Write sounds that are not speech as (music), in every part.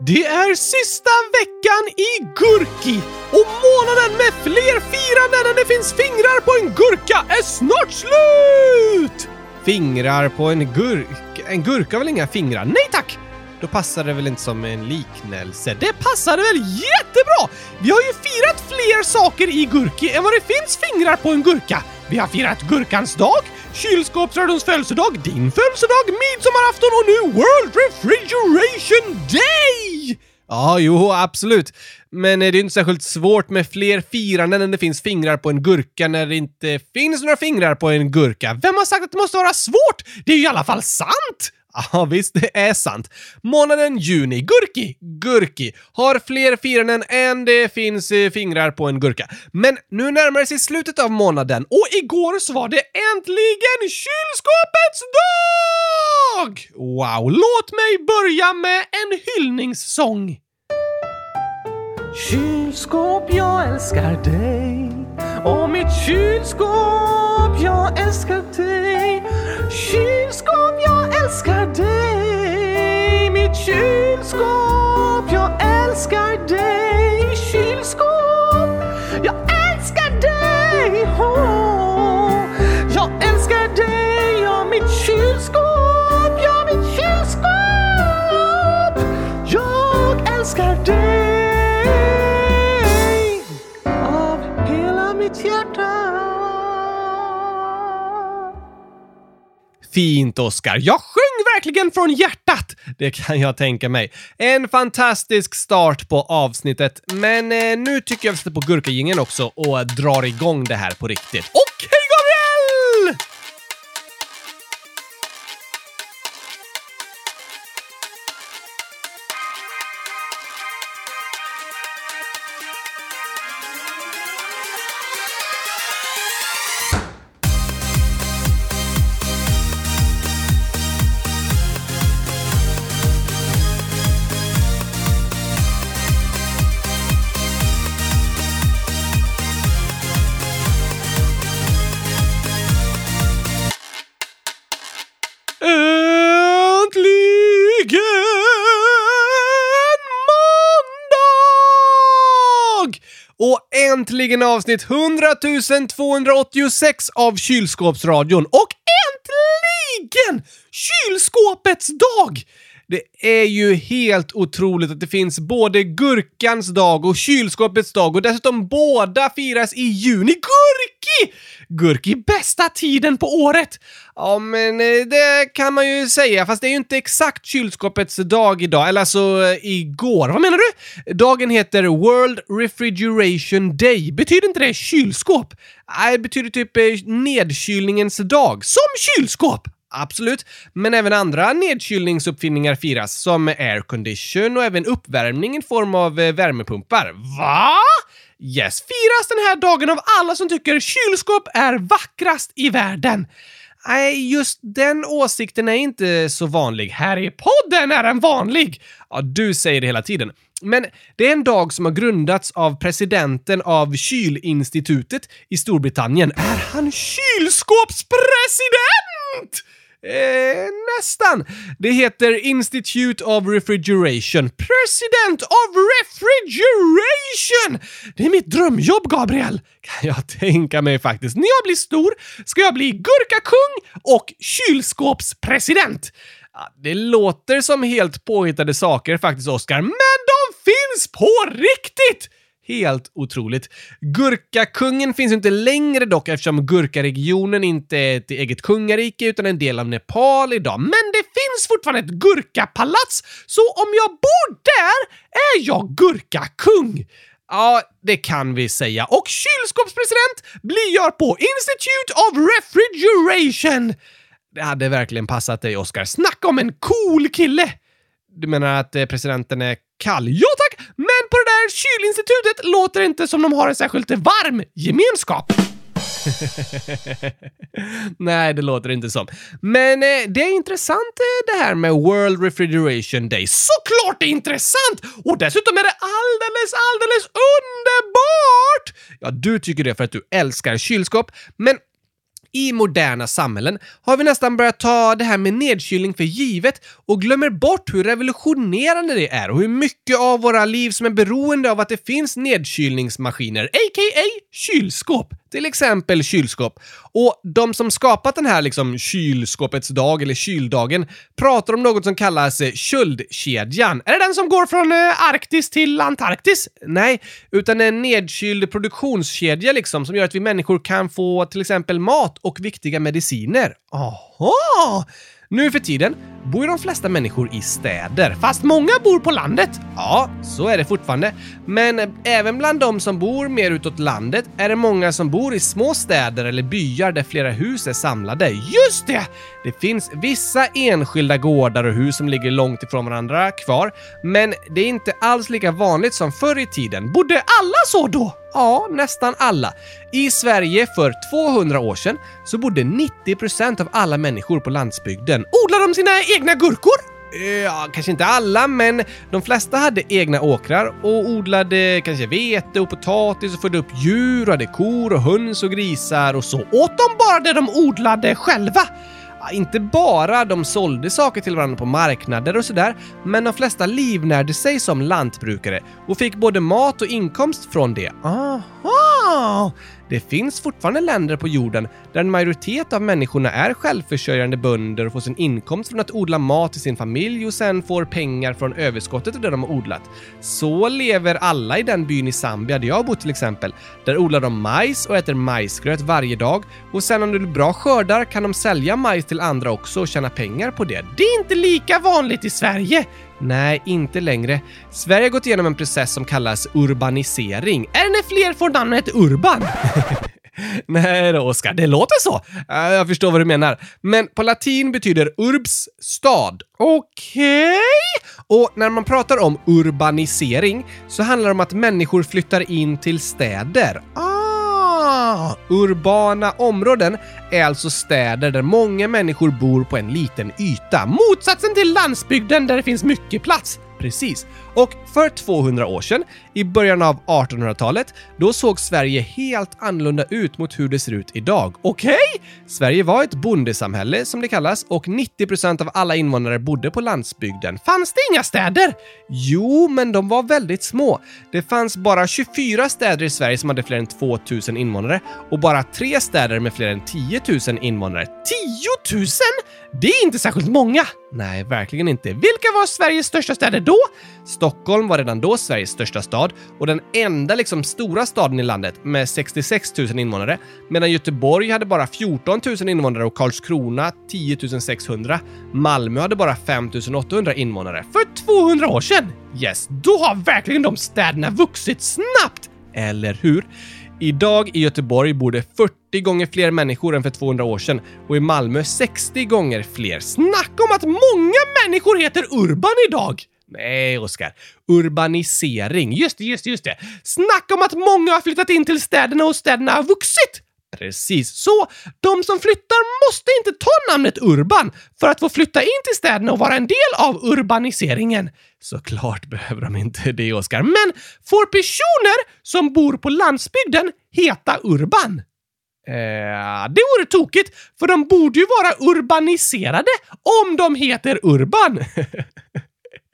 Det är sista veckan i Gurki och månaden med fler firanden än det finns fingrar på en gurka är snart slut! Fingrar på en gurka? En gurka har väl inga fingrar? Nej tack! Då passar det väl inte som en liknelse? Det passade väl jättebra! Vi har ju firat fler saker i Gurki än vad det finns fingrar på en gurka. Vi har firat gurkans dag, kylskåpsradions födelsedag, din födelsedag, midsommarafton och nu World Refrigeration Day! Ja, jo, absolut. Men det är inte särskilt svårt med fler firanden än det finns fingrar på en gurka när det inte finns några fingrar på en gurka. Vem har sagt att det måste vara svårt? Det är ju i alla fall sant! (laughs) Ja, visst, det är sant. Månaden juni, Gurki, Gurki, har fler firanden än det finns eh, fingrar på en gurka. Men nu närmar det sig slutet av månaden och igår så var det äntligen kylskåpets dag! Wow, låt mig börja med en hyllningssång. Kylskåp, jag älskar dig och mitt kylskåp, jag älskar dig. Kylskåp, jag älskar dig. Mitt kylskåp, jag älskar dig. Fint, Oscar. Jag sjöng verkligen från hjärtat! Det kan jag tänka mig. En fantastisk start på avsnittet, men eh, nu tycker jag vi sätter på gurkagingen också och drar igång det här på riktigt. Okej, Okay. Äntligen avsnitt 100 286 av Kylskåpsradion. Och äntligen kylskåpets dag! Det är ju helt otroligt att det finns både gurkans dag och kylskåpets dag och dessutom båda firas i juni. Gurki! Gurki bästa tiden på året! Ja, men eh, det kan man ju säga, fast det är ju inte exakt kylskåpets dag idag, eller alltså eh, igår. Vad menar du? Dagen heter World Refrigeration Day. Betyder inte det kylskåp? Nej, det betyder typ eh, nedkylningens dag. Som kylskåp! Absolut, men även andra nedkylningsuppfinningar firas, som aircondition och även uppvärmning i form av eh, värmepumpar. Va? Yes, firas den här dagen av alla som tycker kylskåp är vackrast i världen. Nej, just den åsikten är inte så vanlig. Här i podden är den vanlig! Ja, du säger det hela tiden. Men det är en dag som har grundats av presidenten av Kylinstitutet i Storbritannien. Är han kylskåpspresident? Eh, nästan. Det heter Institute of Refrigeration. President of Refrigeration! Det är mitt drömjobb, Gabriel! Kan jag tänka mig faktiskt. När jag blir stor ska jag bli gurkakung och kylskåpspresident. Det låter som helt påhittade saker faktiskt, Oscar, men de finns på riktigt! Helt otroligt. Gurkakungen finns inte längre dock eftersom Gurkaregionen inte är ett eget kungarike utan en del av Nepal idag. Men det finns fortfarande ett gurkapalats, så om jag bor där är jag gurkakung. Ja, det kan vi säga. Och kylskåpspresident blir jag på Institute of Refrigeration. Det hade verkligen passat dig, Oscar. Snacka om en cool kille! Du menar att eh, presidenten är kall? Ja tack! Men på det där kylinstitutet låter det inte som de har en särskilt varm gemenskap. (laughs) Nej, det låter inte som. Men eh, det är intressant eh, det här med World Refrigeration Day. Såklart det är intressant! Och dessutom är det alldeles, alldeles underbart! Ja, du tycker det för att du älskar kylskåp, men i moderna samhällen har vi nästan börjat ta det här med nedkylning för givet och glömmer bort hur revolutionerande det är och hur mycket av våra liv som är beroende av att det finns nedkylningsmaskiner, a.k.a. kylskåp. Till exempel kylskåp. Och de som skapat den här liksom kylskåpets dag, eller kyldagen, pratar om något som kallas eh, köldkedjan. Är det den som går från eh, Arktis till Antarktis? Nej, utan en nedkyld produktionskedja liksom som gör att vi människor kan få till exempel mat och viktiga mediciner. Aha! Nu för tiden bor ju de flesta människor i städer, fast många bor på landet. Ja, så är det fortfarande. Men även bland de som bor mer utåt landet är det många som bor i små städer eller byar där flera hus är samlade. Just det! Det finns vissa enskilda gårdar och hus som ligger långt ifrån varandra kvar, men det är inte alls lika vanligt som förr i tiden. Bodde alla så då? Ja, nästan alla. I Sverige för 200 år sedan så bodde 90% av alla människor på landsbygden. Odlade de sina egna gurkor? Ja, kanske inte alla, men de flesta hade egna åkrar och odlade kanske vete och potatis och födde upp djur och hade kor och höns och grisar och så. Åt de bara det de odlade själva? Inte bara de sålde saker till varandra på marknader och sådär, men de flesta livnärde sig som lantbrukare och fick både mat och inkomst från det. Aha! Det finns fortfarande länder på jorden där en majoritet av människorna är självförsörjande bönder och får sin inkomst från att odla mat till sin familj och sen får pengar från överskottet av det de har odlat. Så lever alla i den byn i Zambia där jag har bott till exempel. Där odlar de majs och äter majsgröt varje dag och sen om det blir bra skördar kan de sälja majs till andra också och tjäna pengar på det. Det är inte lika vanligt i Sverige! Nej, inte längre. Sverige har gått igenom en process som kallas urbanisering. Är det när fler får namnet Urban? (laughs) Nej då, Oskar, det låter så. Jag förstår vad du menar. Men på latin betyder urbs stad. Okej? Okay. Och när man pratar om urbanisering så handlar det om att människor flyttar in till städer. Ah. Urbana områden är alltså städer där många människor bor på en liten yta. Motsatsen till landsbygden där det finns mycket plats. Precis. Och för 200 år sedan, i början av 1800-talet, då såg Sverige helt annorlunda ut mot hur det ser ut idag. Okej? Okay? Sverige var ett bondesamhälle som det kallas och 90% av alla invånare bodde på landsbygden. Fanns det inga städer? Jo, men de var väldigt små. Det fanns bara 24 städer i Sverige som hade fler än 2000 invånare och bara tre städer med fler än 10 000 invånare. 10 000? Det är inte särskilt många! Nej, verkligen inte. Vilka var Sveriges största städer då? Stockholm Stockholm var redan då Sveriges största stad och den enda liksom stora staden i landet med 66 000 invånare, medan Göteborg hade bara 14 000 invånare och Karlskrona 10 600. Malmö hade bara 5 800 invånare. För 200 år sedan! Yes, då har verkligen de städerna vuxit snabbt! Eller hur? Idag i Göteborg bor det 40 gånger fler människor än för 200 år sedan och i Malmö 60 gånger fler. Snacka om att många människor heter Urban idag! Nej, Oskar. Urbanisering. Just det, just det, just det. Snacka om att många har flyttat in till städerna och städerna har vuxit! Precis så. De som flyttar måste inte ta namnet Urban för att få flytta in till städerna och vara en del av urbaniseringen. Såklart behöver de inte det, Oskar. Men får personer som bor på landsbygden heta Urban? Eh, det vore tokigt, för de borde ju vara urbaniserade om de heter Urban. (laughs)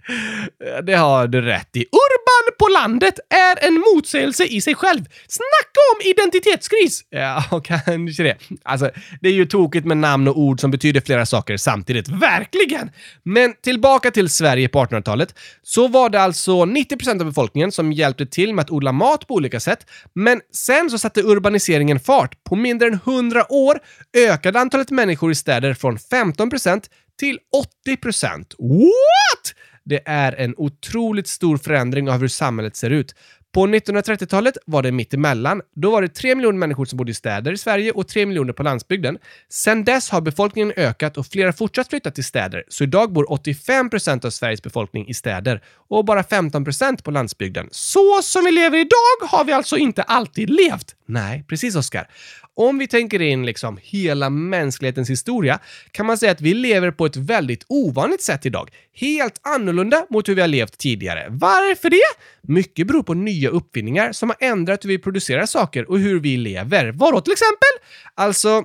(laughs) Det har du rätt i. Urban på landet är en motsägelse i sig själv. Snacka om identitetskris! Ja, (laughs) kanske det. Alltså, det är ju tokigt med namn och ord som betyder flera saker samtidigt. Verkligen! Men tillbaka till Sverige på 1800-talet, så var det alltså 90% av befolkningen som hjälpte till med att odla mat på olika sätt. Men sen så satte urbaniseringen fart. På mindre än 100 år ökade antalet människor i städer från 15% till 80%. What? Det är en otroligt stor förändring av hur samhället ser ut. På 1930-talet var det mitt emellan. Då var det 3 miljoner människor som bodde i städer i Sverige och 3 miljoner på landsbygden. Sedan dess har befolkningen ökat och flera fortsatt flytta till städer, så idag bor 85 procent av Sveriges befolkning i städer och bara 15 procent på landsbygden. Så som vi lever idag har vi alltså inte alltid levt. Nej, precis Oskar. Om vi tänker in liksom hela mänsklighetens historia kan man säga att vi lever på ett väldigt ovanligt sätt idag. Helt annorlunda mot hur vi har levt tidigare. Varför det? Mycket beror på nya uppfinningar som har ändrat hur vi producerar saker och hur vi lever. Vadå till exempel? Alltså,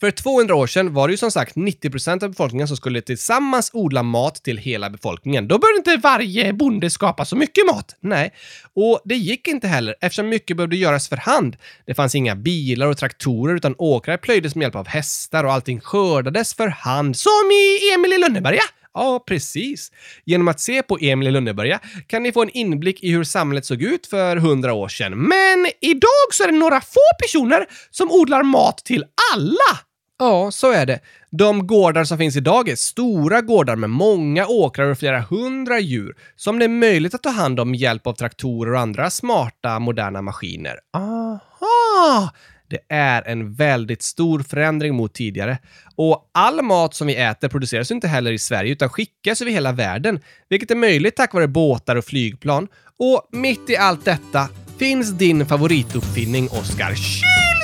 för 200 år sedan var det ju som sagt 90% av befolkningen som skulle tillsammans odla mat till hela befolkningen. Då behövde inte varje bonde skapa så mycket mat. Nej, och det gick inte heller eftersom mycket behövde göras för hand. Det fanns inga bilar och traktorer utan åkrar plöjdes med hjälp av hästar och allting skördades för hand, som i Emil i Lönneberga. Ja, precis. Genom att se på Emil i Lönneberga kan ni få en inblick i hur samhället såg ut för hundra år sedan. Men idag så är det några få personer som odlar mat till alla. Ja, så är det. De gårdar som finns idag är stora gårdar med många åkrar och flera hundra djur som det är möjligt att ta hand om med hjälp av traktorer och andra smarta, moderna maskiner. Aha! Det är en väldigt stor förändring mot tidigare. Och all mat som vi äter produceras inte heller i Sverige utan skickas över hela världen, vilket är möjligt tack vare båtar och flygplan. Och mitt i allt detta finns din favorituppfinning, Oskar. Kylskåpet!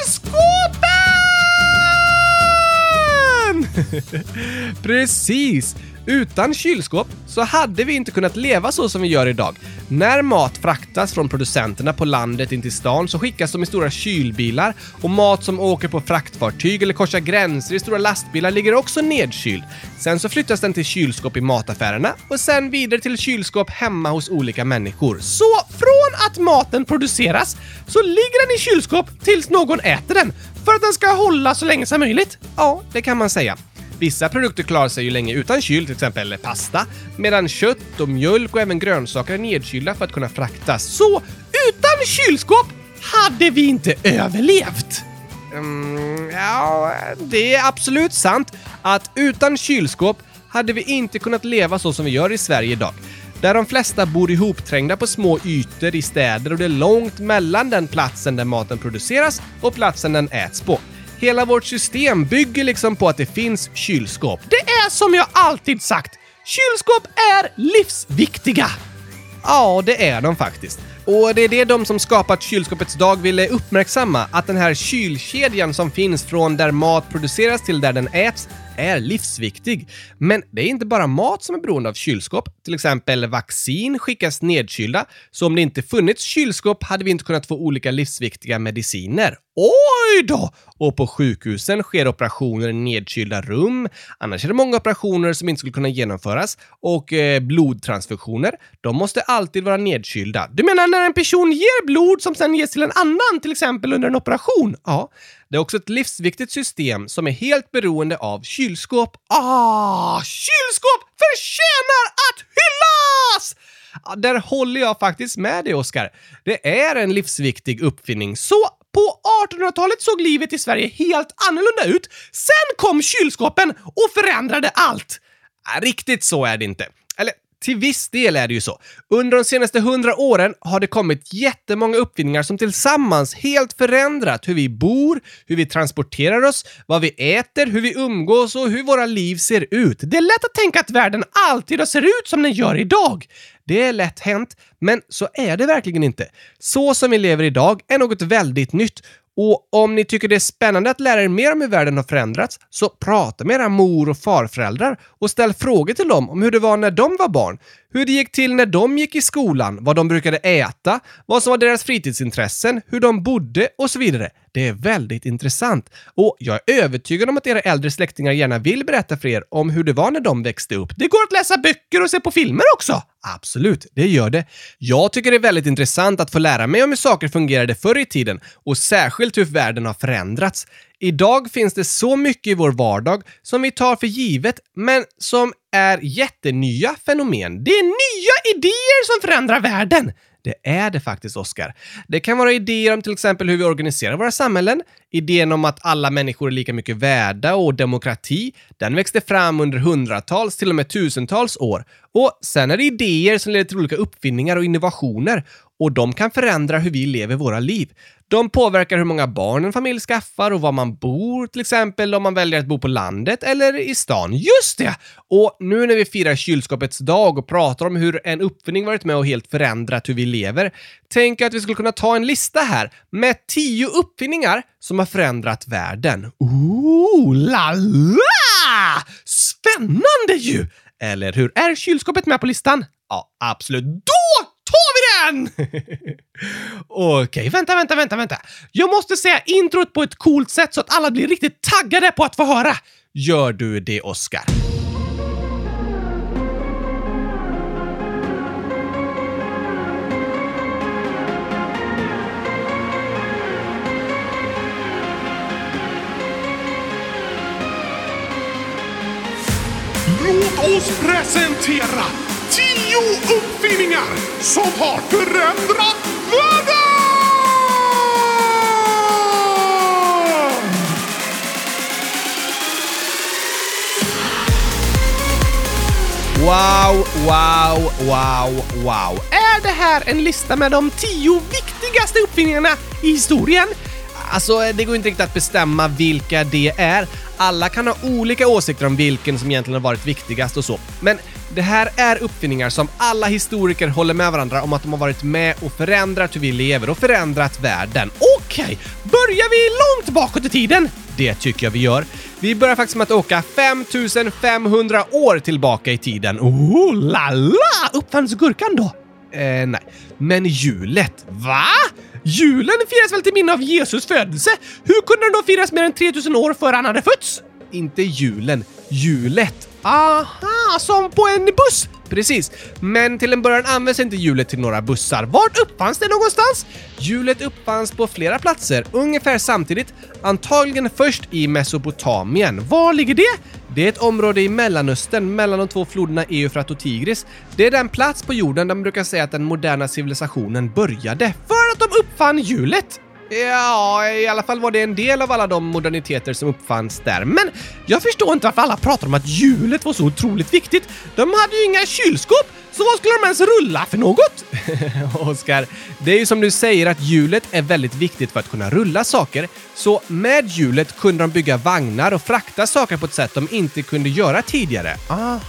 (laughs) Precis! Utan kylskåp så hade vi inte kunnat leva så som vi gör idag. När mat fraktas från producenterna på landet in till stan så skickas de i stora kylbilar och mat som åker på fraktfartyg eller korsar gränser i stora lastbilar ligger också nedkyld. Sen så flyttas den till kylskåp i mataffärerna och sen vidare till kylskåp hemma hos olika människor. Så från att maten produceras så ligger den i kylskåp tills någon äter den för att den ska hålla så länge som möjligt. Ja, det kan man säga. Vissa produkter klarar sig ju länge utan kyl, till exempel pasta, medan kött och mjölk och även grönsaker är nedkylda för att kunna fraktas. Så utan kylskåp hade vi inte överlevt! Mm, ja, det är absolut sant att utan kylskåp hade vi inte kunnat leva så som vi gör i Sverige idag. Där de flesta bor ihopträngda på små ytor i städer och det är långt mellan den platsen där maten produceras och platsen den äts på. Hela vårt system bygger liksom på att det finns kylskåp. Det är som jag alltid sagt, kylskåp är livsviktiga! Ja, det är de faktiskt. Och det är det de som skapat kylskåpets dag ville uppmärksamma, att den här kylkedjan som finns från där mat produceras till där den äts är livsviktig. Men det är inte bara mat som är beroende av kylskåp. Till exempel vaccin skickas nedkylda, så om det inte funnits kylskåp hade vi inte kunnat få olika livsviktiga mediciner. Oj då! Och på sjukhusen sker operationer i nedkylda rum. Annars är det många operationer som inte skulle kunna genomföras. Och eh, blodtransfusioner, de måste alltid vara nedkylda. Du menar när en person ger blod som sen ges till en annan, till exempel under en operation? Ja. Det är också ett livsviktigt system som är helt beroende av kylskåp. Ah, kylskåp förtjänar att hyllas! Där håller jag faktiskt med dig, Oskar. Det är en livsviktig uppfinning. Så på 1800-talet såg livet i Sverige helt annorlunda ut. Sen kom kylskåpen och förändrade allt. Riktigt så är det inte. Till viss del är det ju så. Under de senaste hundra åren har det kommit jättemånga uppfinningar som tillsammans helt förändrat hur vi bor, hur vi transporterar oss, vad vi äter, hur vi umgås och hur våra liv ser ut. Det är lätt att tänka att världen alltid ser ut som den gör idag. Det är lätt hänt, men så är det verkligen inte. Så som vi lever idag är något väldigt nytt och om ni tycker det är spännande att lära er mer om hur världen har förändrats, så prata med era mor och farföräldrar och ställ frågor till dem om hur det var när de var barn. Hur det gick till när de gick i skolan, vad de brukade äta, vad som var deras fritidsintressen, hur de bodde och så vidare. Det är väldigt intressant. Och jag är övertygad om att era äldre släktingar gärna vill berätta för er om hur det var när de växte upp. Det går att läsa böcker och se på filmer också! Absolut, det gör det. Jag tycker det är väldigt intressant att få lära mig om hur saker fungerade förr i tiden och särskilt hur världen har förändrats. Idag finns det så mycket i vår vardag som vi tar för givet, men som är jättenya fenomen. Det är nya idéer som förändrar världen. Det är det faktiskt, Oskar. Det kan vara idéer om till exempel hur vi organiserar våra samhällen, idén om att alla människor är lika mycket värda och demokrati. Den växte fram under hundratals, till och med tusentals år. Och sen är det idéer som leder till olika uppfinningar och innovationer och de kan förändra hur vi lever våra liv. De påverkar hur många barn en familj skaffar och var man bor, till exempel om man väljer att bo på landet eller i stan. Just det! Och nu när vi firar kylskåpets dag och pratar om hur en uppfinning varit med och helt förändrat hur vi lever, tänker jag att vi skulle kunna ta en lista här med tio uppfinningar som har förändrat världen. Ooh, la la! Spännande ju! Eller hur? Är kylskåpet med på listan? Ja, absolut. Då tar vi igen! (laughs) Okej, vänta, vänta, vänta, vänta. Jag måste säga introt på ett coolt sätt så att alla blir riktigt taggade på att få höra. Gör du det, Oscar? Låt oss presentera tio uppfinningar som har förändrat världen! Wow, wow, wow, wow. Är det här en lista med de tio viktigaste uppfinningarna i historien? Alltså, det går inte riktigt att bestämma vilka det är. Alla kan ha olika åsikter om vilken som egentligen har varit viktigast och så. Men det här är uppfinningar som alla historiker håller med varandra om att de har varit med och förändrat hur vi lever och förändrat världen. Okej, börjar vi långt bakåt i tiden? Det tycker jag vi gör. Vi börjar faktiskt med att åka 5500 år tillbaka i tiden. Oh la la! Uppfanns gurkan då? Eh, nej. Men hjulet, va? Julen firas väl till minne av Jesus födelse? Hur kunde den då firas mer än 3000 år före han hade fötts? Inte julen, hjulet. Aha, som på en buss! Precis, men till en början används inte hjulet till några bussar. Vart uppfanns det någonstans? Hjulet uppfanns på flera platser, ungefär samtidigt. Antagligen först i Mesopotamien. Var ligger det? Det är ett område i Mellanöstern mellan de två floderna Eufrat och Tigris. Det är den plats på jorden där man brukar säga att den moderna civilisationen började. För att de uppfann hjulet! Ja, i alla fall var det en del av alla de moderniteter som uppfanns där. Men jag förstår inte varför alla pratar om att hjulet var så otroligt viktigt. De hade ju inga kylskåp, så vad skulle de ens rulla för något? (laughs) Oskar, det är ju som du säger att hjulet är väldigt viktigt för att kunna rulla saker. Så med hjulet kunde de bygga vagnar och frakta saker på ett sätt de inte kunde göra tidigare. Aha!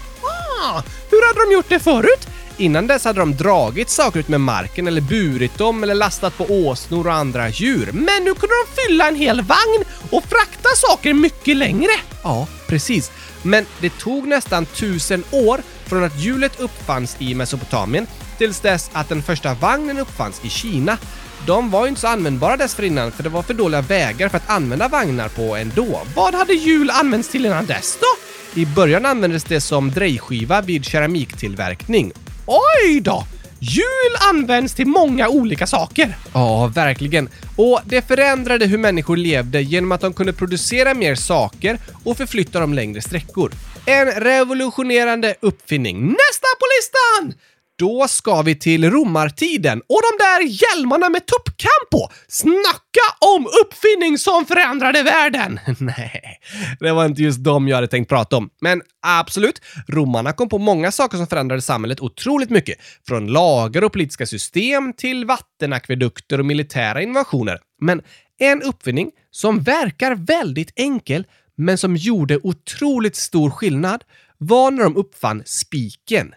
Hur hade de gjort det förut? Innan dess hade de dragit saker ut med marken eller burit dem eller lastat på åsnor och andra djur. Men nu kunde de fylla en hel vagn och frakta saker mycket längre. Ja, precis. Men det tog nästan tusen år från att hjulet uppfanns i Mesopotamien tills dess att den första vagnen uppfanns i Kina. De var ju inte så användbara dessförinnan för det var för dåliga vägar för att använda vagnar på ändå. Vad hade hjul använts till innan dess då? I början användes det som drejskiva vid keramiktillverkning. Oj då! Hjul används till många olika saker. Ja, verkligen. Och det förändrade hur människor levde genom att de kunde producera mer saker och förflytta dem längre sträckor. En revolutionerande uppfinning. Nästa på listan! Då ska vi till romartiden och de där hjälmarna med tuppkam på. Snacka om uppfinning som förändrade världen! (laughs) Nej, det var inte just dem jag hade tänkt prata om. Men absolut, romarna kom på många saker som förändrade samhället otroligt mycket. Från lagar och politiska system till vattenakvedukter och militära innovationer. Men en uppfinning som verkar väldigt enkel men som gjorde otroligt stor skillnad var när de uppfann spiken.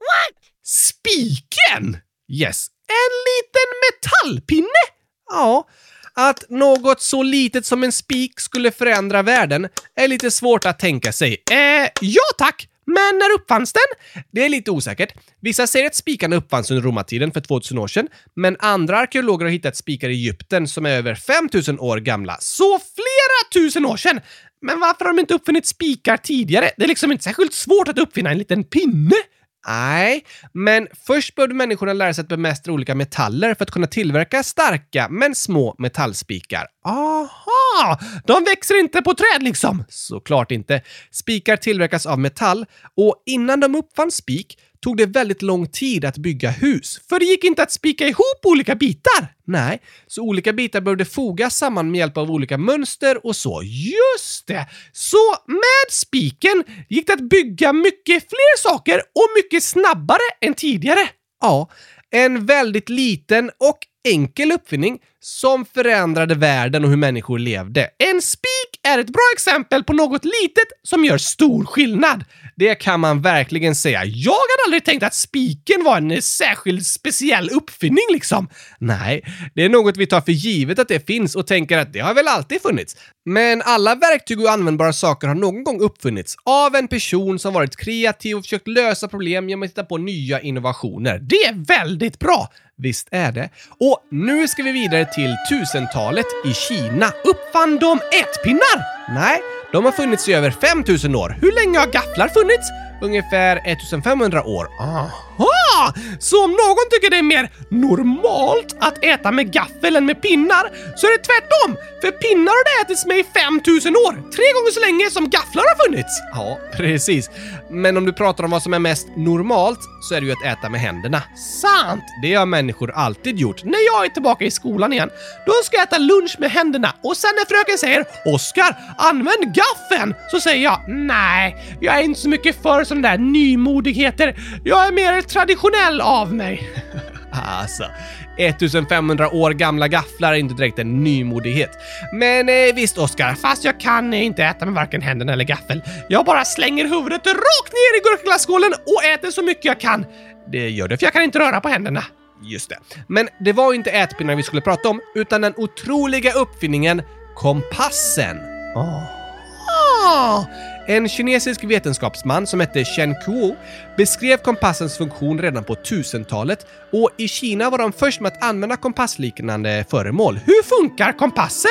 Spiken! Yes, en liten metallpinne! Ja, att något så litet som en spik skulle förändra världen är lite svårt att tänka sig. Eh, ja tack! Men när uppfanns den? Det är lite osäkert. Vissa säger att spikarna uppfanns under romartiden för 2000 år sedan, men andra arkeologer har hittat spikar i Egypten som är över 5000 år gamla. Så flera tusen år sedan! Men varför har de inte uppfunnit spikar tidigare? Det är liksom inte särskilt svårt att uppfinna en liten pinne. Nej, men först behövde människorna lära sig att bemästra olika metaller för att kunna tillverka starka men små metallspikar. Aha! De växer inte på träd liksom? Såklart inte. Spikar tillverkas av metall och innan de uppfann spik tog det väldigt lång tid att bygga hus, för det gick inte att spika ihop olika bitar. Nej, så olika bitar behövde fogas samman med hjälp av olika mönster och så. Just det! Så med spiken gick det att bygga mycket fler saker och mycket snabbare än tidigare. Ja, en väldigt liten och enkel uppfinning som förändrade världen och hur människor levde. En spik är ett bra exempel på något litet som gör stor skillnad. Det kan man verkligen säga. Jag hade aldrig tänkt att spiken var en särskild speciell uppfinning liksom. Nej, det är något vi tar för givet att det finns och tänker att det har väl alltid funnits. Men alla verktyg och användbara saker har någon gång uppfunnits av en person som varit kreativ och försökt lösa problem genom att hitta på nya innovationer. Det är väldigt bra! Visst är det. Och nu ska vi vidare till 1000-talet i Kina. Uppfann de ätpinnar? Nej, de har funnits i över 5000 år. Hur länge har gafflar funnits? Ungefär 1500 år. Aha! Så om någon tycker det är mer normalt att äta med gaffel än med pinnar så är det tvärtom. För pinnar har det ätits med i 5000 år. Tre gånger så länge som gafflar har funnits. Ja, precis. Men om du pratar om vad som är mest normalt så är det ju att äta med händerna. Sant! Det har människor alltid gjort. När jag är tillbaka i skolan igen, då ska jag äta lunch med händerna och sen när fröken säger “Oskar, använd gaffeln” så säger jag “Nej, jag är inte så mycket för sådana där nymodigheter. Jag är mer traditionell av mig.” (laughs) Alltså, 1500 år gamla gafflar är inte direkt en nymodighet. Men eh, visst Oskar, fast jag kan eh, inte äta med varken händerna eller gaffel. Jag bara slänger huvudet rakt ner i gurkaglasskålen och äter så mycket jag kan. Det gör det för jag kan inte röra på händerna. Just det. Men det var inte ätpinnar vi skulle prata om, utan den otroliga uppfinningen kompassen. Ah. En kinesisk vetenskapsman som hette Chen Kuo beskrev kompassens funktion redan på 1000-talet och i Kina var de först med att använda kompassliknande föremål. Hur funkar kompasser?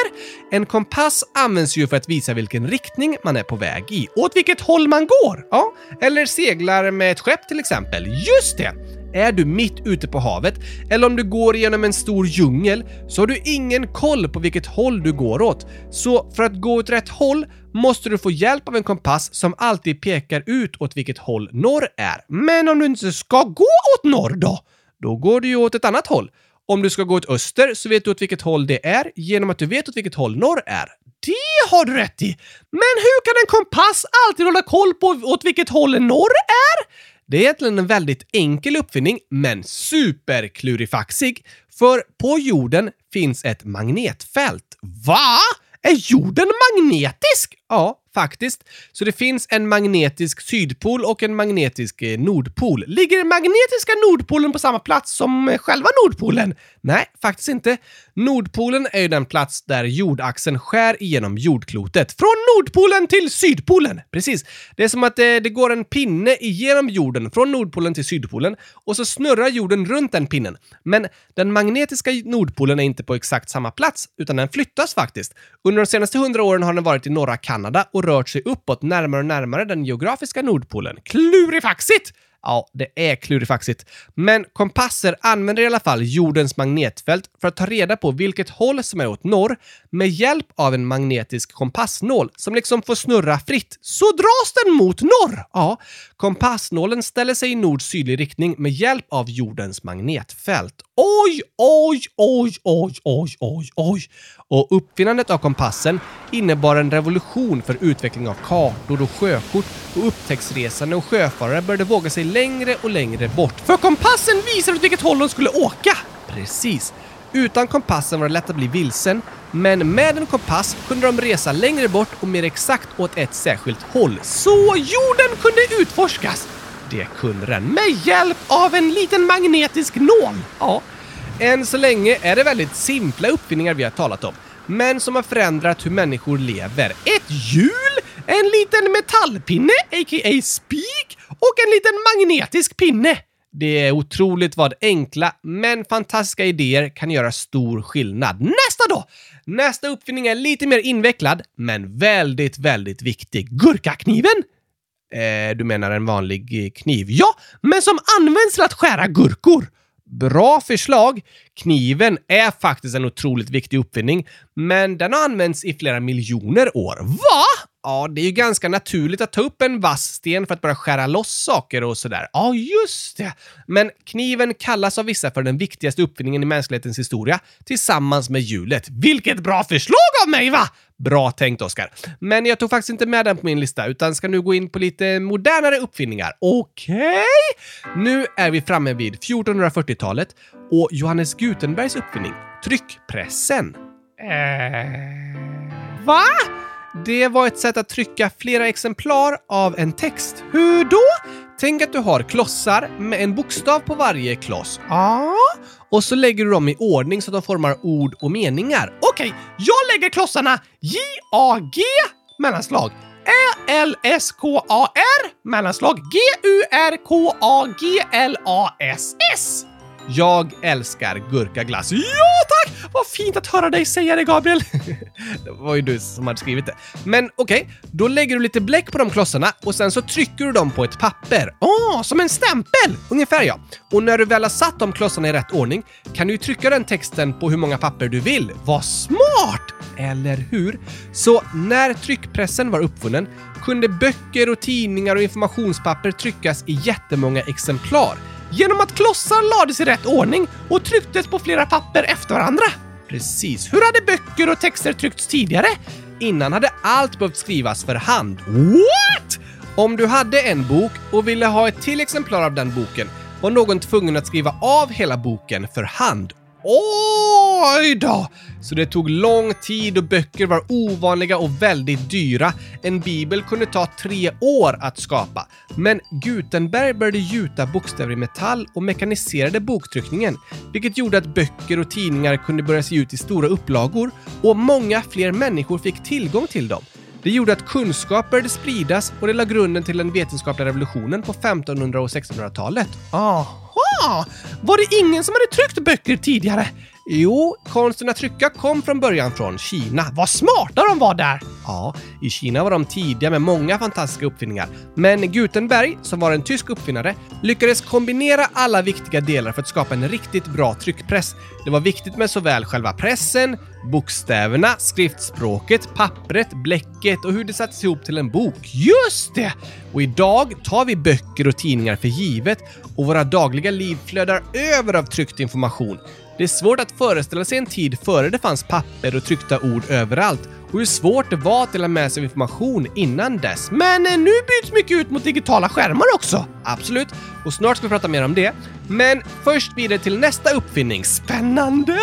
En kompass används ju för att visa vilken riktning man är på väg i, åt vilket håll man går. Ja, eller seglar med ett skepp till exempel. Just det! Är du mitt ute på havet eller om du går genom en stor djungel så har du ingen koll på vilket håll du går åt. Så för att gå åt rätt håll måste du få hjälp av en kompass som alltid pekar ut åt vilket håll norr är. Men om du inte ska gå åt norr då? Då går du ju åt ett annat håll. Om du ska gå åt öster så vet du åt vilket håll det är genom att du vet åt vilket håll norr är. Det har du rätt i! Men hur kan en kompass alltid hålla koll på åt vilket håll norr är? Det är egentligen en väldigt enkel uppfinning, men superklurifaxig. För på jorden finns ett magnetfält. Va? Är jorden magnetisk? Ja, faktiskt. Så det finns en magnetisk sydpol och en magnetisk eh, nordpol. Ligger den magnetiska nordpolen på samma plats som eh, själva nordpolen? Nej, faktiskt inte. Nordpolen är ju den plats där jordaxeln skär igenom jordklotet. Från Nordpolen till Sydpolen! Precis. Det är som att det, det går en pinne igenom jorden från Nordpolen till Sydpolen och så snurrar jorden runt den pinnen. Men den magnetiska Nordpolen är inte på exakt samma plats, utan den flyttas faktiskt. Under de senaste hundra åren har den varit i norra Kanada och rört sig uppåt närmare och närmare den geografiska Nordpolen. Klurifaxigt! Ja, det är klurifaxigt. Men kompasser använder i alla fall jordens magnetfält för att ta reda på vilket håll som är åt norr med hjälp av en magnetisk kompassnål som liksom får snurra fritt. Så dras den mot norr! Ja, kompassnålen ställer sig i nord-sydlig riktning med hjälp av jordens magnetfält. Oj, oj, oj, oj, oj, oj, oj! Och uppfinnandet av kompassen innebar en revolution för utveckling av kartor och sjökort och upptäcktsresande och sjöfarare började våga sig längre och längre bort. För kompassen visade åt vilket håll de skulle åka! Precis. Utan kompassen var det lätt att bli vilsen, men med en kompass kunde de resa längre bort och mer exakt åt ett särskilt håll. Så jorden kunde utforskas! Det kunde den med hjälp av en liten magnetisk nål. Ja, än så länge är det väldigt simpla uppfinningar vi har talat om, men som har förändrat hur människor lever. Ett hjul, en liten metallpinne, a.k.a. spik, och en liten magnetisk pinne. Det är otroligt vad enkla men fantastiska idéer kan göra stor skillnad. Nästa då! Nästa uppfinning är lite mer invecklad, men väldigt, väldigt viktig. Gurkakniven! Eh, du menar en vanlig eh, kniv? Ja, men som används till att skära gurkor. Bra förslag! Kniven är faktiskt en otroligt viktig uppfinning, men den har använts i flera miljoner år. Va? Ja, det är ju ganska naturligt att ta upp en vass sten för att börja skära loss saker och sådär. Ja, just det. Men kniven kallas av vissa för den viktigaste uppfinningen i mänsklighetens historia, tillsammans med hjulet. Vilket bra förslag av mig, va? Bra tänkt, Oskar. Men jag tog faktiskt inte med den på min lista, utan ska nu gå in på lite modernare uppfinningar. Okej? Okay? Nu är vi framme vid 1440-talet och Johannes Gutenbergs uppfinning, tryckpressen. Eh... Va? Det var ett sätt att trycka flera exemplar av en text. Hur då? Tänk att du har klossar med en bokstav på varje kloss. Ja. Och så lägger du dem i ordning så att de formar ord och meningar. Okej, okay, jag lägger klossarna J-A-G mellanslag E-L-S-K-A-R mellanslag G-U-R-K-A-G-L-A-S-S. Jag älskar gurkaglass. Ja tack! Vad fint att höra dig säga det, Gabriel. (laughs) det var ju du som hade skrivit det. Men okej, okay, då lägger du lite bläck på de klossarna och sen så trycker du dem på ett papper. Åh, oh, som en stämpel! Ungefär ja. Och när du väl har satt de klossarna i rätt ordning kan du ju trycka den texten på hur många papper du vill. Vad smart! Eller hur? Så när tryckpressen var uppfunnen kunde böcker och tidningar och informationspapper tryckas i jättemånga exemplar genom att klossar lades i rätt ordning och trycktes på flera papper efter varandra. Precis. Hur hade böcker och texter tryckts tidigare? Innan hade allt behövt skrivas för hand. What? Om du hade en bok och ville ha ett till exemplar av den boken var någon tvungen att skriva av hela boken för hand Oj då! Så det tog lång tid och böcker var ovanliga och väldigt dyra. En bibel kunde ta tre år att skapa. Men Gutenberg började gjuta bokstäver i metall och mekaniserade boktryckningen, vilket gjorde att böcker och tidningar kunde börja se ut i stora upplagor och många fler människor fick tillgång till dem. Det gjorde att kunskap började spridas och det la grunden till den vetenskapliga revolutionen på 1500 och 1600-talet. Aha! Var det ingen som hade tryckt böcker tidigare? Jo, konsten att trycka kom från början från Kina. Vad smarta de var där! Ja, i Kina var de tidiga med många fantastiska uppfinningar. Men Gutenberg, som var en tysk uppfinnare, lyckades kombinera alla viktiga delar för att skapa en riktigt bra tryckpress. Det var viktigt med såväl själva pressen, bokstäverna, skriftspråket, pappret, bläcket och hur det sattes ihop till en bok. Just det! Och idag tar vi böcker och tidningar för givet och våra dagliga liv flödar över av tryckt information. Det är svårt att föreställa sig en tid före det fanns papper och tryckta ord överallt och hur svårt det var att dela med sig av information innan dess. Men eh, nu byts mycket ut mot digitala skärmar också. Absolut, och snart ska vi prata mer om det. Men först vidare till nästa uppfinning. Spännande!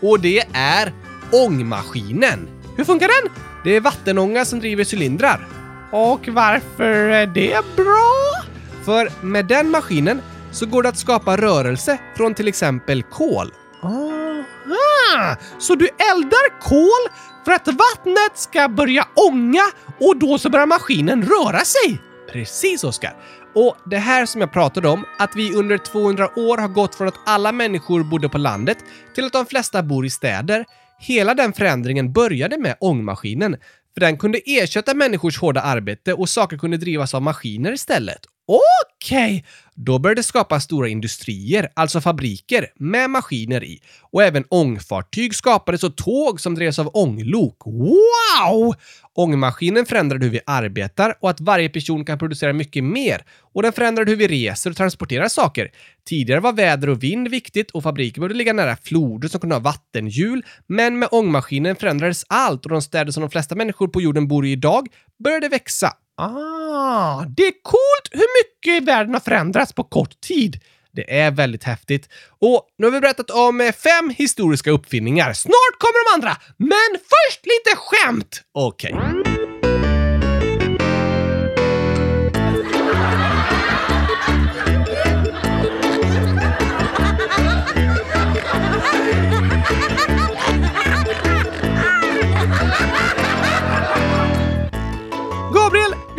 Och det är ångmaskinen. Hur funkar den? Det är vattenånga som driver cylindrar. Och varför är det bra? För med den maskinen så går det att skapa rörelse från till exempel kol. Aha! Så du eldar kol för att vattnet ska börja ånga och då så börjar maskinen röra sig? Precis, Oskar. Och det här som jag pratade om, att vi under 200 år har gått från att alla människor bodde på landet till att de flesta bor i städer. Hela den förändringen började med ångmaskinen, för den kunde ersätta människors hårda arbete och saker kunde drivas av maskiner istället. Okej! Okay. Då började det skapas stora industrier, alltså fabriker, med maskiner i. Och även ångfartyg skapades och tåg som drevs av ånglok. Wow! Ångmaskinen förändrade hur vi arbetar och att varje person kan producera mycket mer. Och den förändrade hur vi reser och transporterar saker. Tidigare var väder och vind viktigt och fabriker behövde ligga nära floder som kunde ha vattenhjul. Men med ångmaskinen förändrades allt och de städer som de flesta människor på jorden bor i idag började växa. Ah, det är coolt hur mycket världen har förändrats på kort tid. Det är väldigt häftigt. Och nu har vi berättat om eh, fem historiska uppfinningar. Snart kommer de andra, men först lite skämt! Okej. Okay.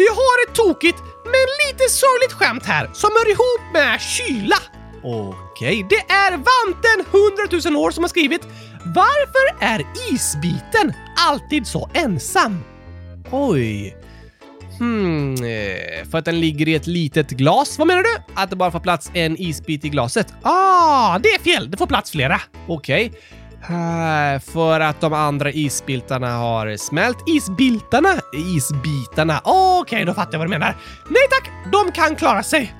Vi har ett tokigt, men lite sorgligt skämt här som hör ihop med kyla. Okej, det är Vanten 100 000 år som har skrivit “Varför är isbiten alltid så ensam?” Oj. Hmm, eh, för att den ligger i ett litet glas? Vad menar du? Att det bara får plats en isbit i glaset? Ah, det är fel! Det får plats flera. Okej. Okay. För att de andra isbiltarna har smält. Isbiltarna? Isbitarna. Okej, okay, då fattar jag vad du menar. Nej tack, de kan klara sig.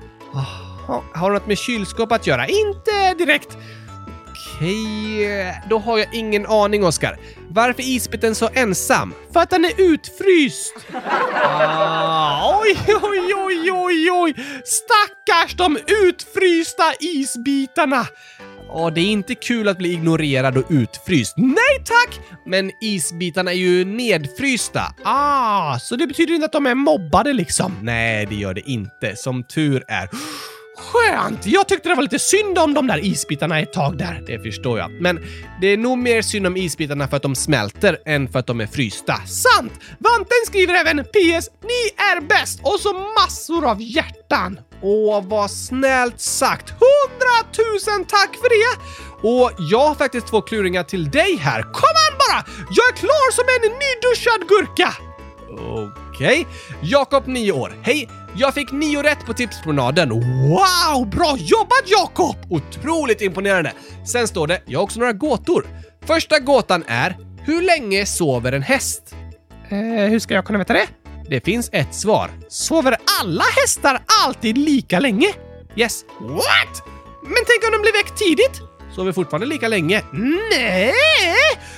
Har det något med kylskåp att göra? Inte direkt. Okej, okay. då har jag ingen aning, Oskar. Varför är isbiten så ensam? För att den är utfryst! Ah, oj, oj, oj, oj, oj! Stackars de utfrysta isbitarna! Ja, det är inte kul att bli ignorerad och utfryst. Nej tack! Men isbitarna är ju nedfrysta. Ah, så det betyder inte att de är mobbade liksom? Nej, det gör det inte. Som tur är. Skönt! Jag tyckte det var lite synd om de där isbitarna ett tag där. Det förstår jag. Men det är nog mer synd om isbitarna för att de smälter än för att de är frysta. Sant! Vanten skriver även PS. Ni är bäst! Och så massor av hjärtan. Åh, vad snällt sagt! Hundratusen tack för det! Och jag har faktiskt två kluringar till dig här. Kom an bara! Jag är klar som en nyduschad gurka! Okej. Jakob, 9 år. Hej! Jag fick nio rätt på tipspromenaden. Wow! Bra jobbat Jakob! Otroligt imponerande. Sen står det, jag har också några gåtor. Första gåtan är, hur länge sover en häst? Eh, hur ska jag kunna veta det? Det finns ett svar. Sover alla hästar alltid lika länge? Yes. What? Men tänk om de blir väckt tidigt? Sover fortfarande lika länge? Nej!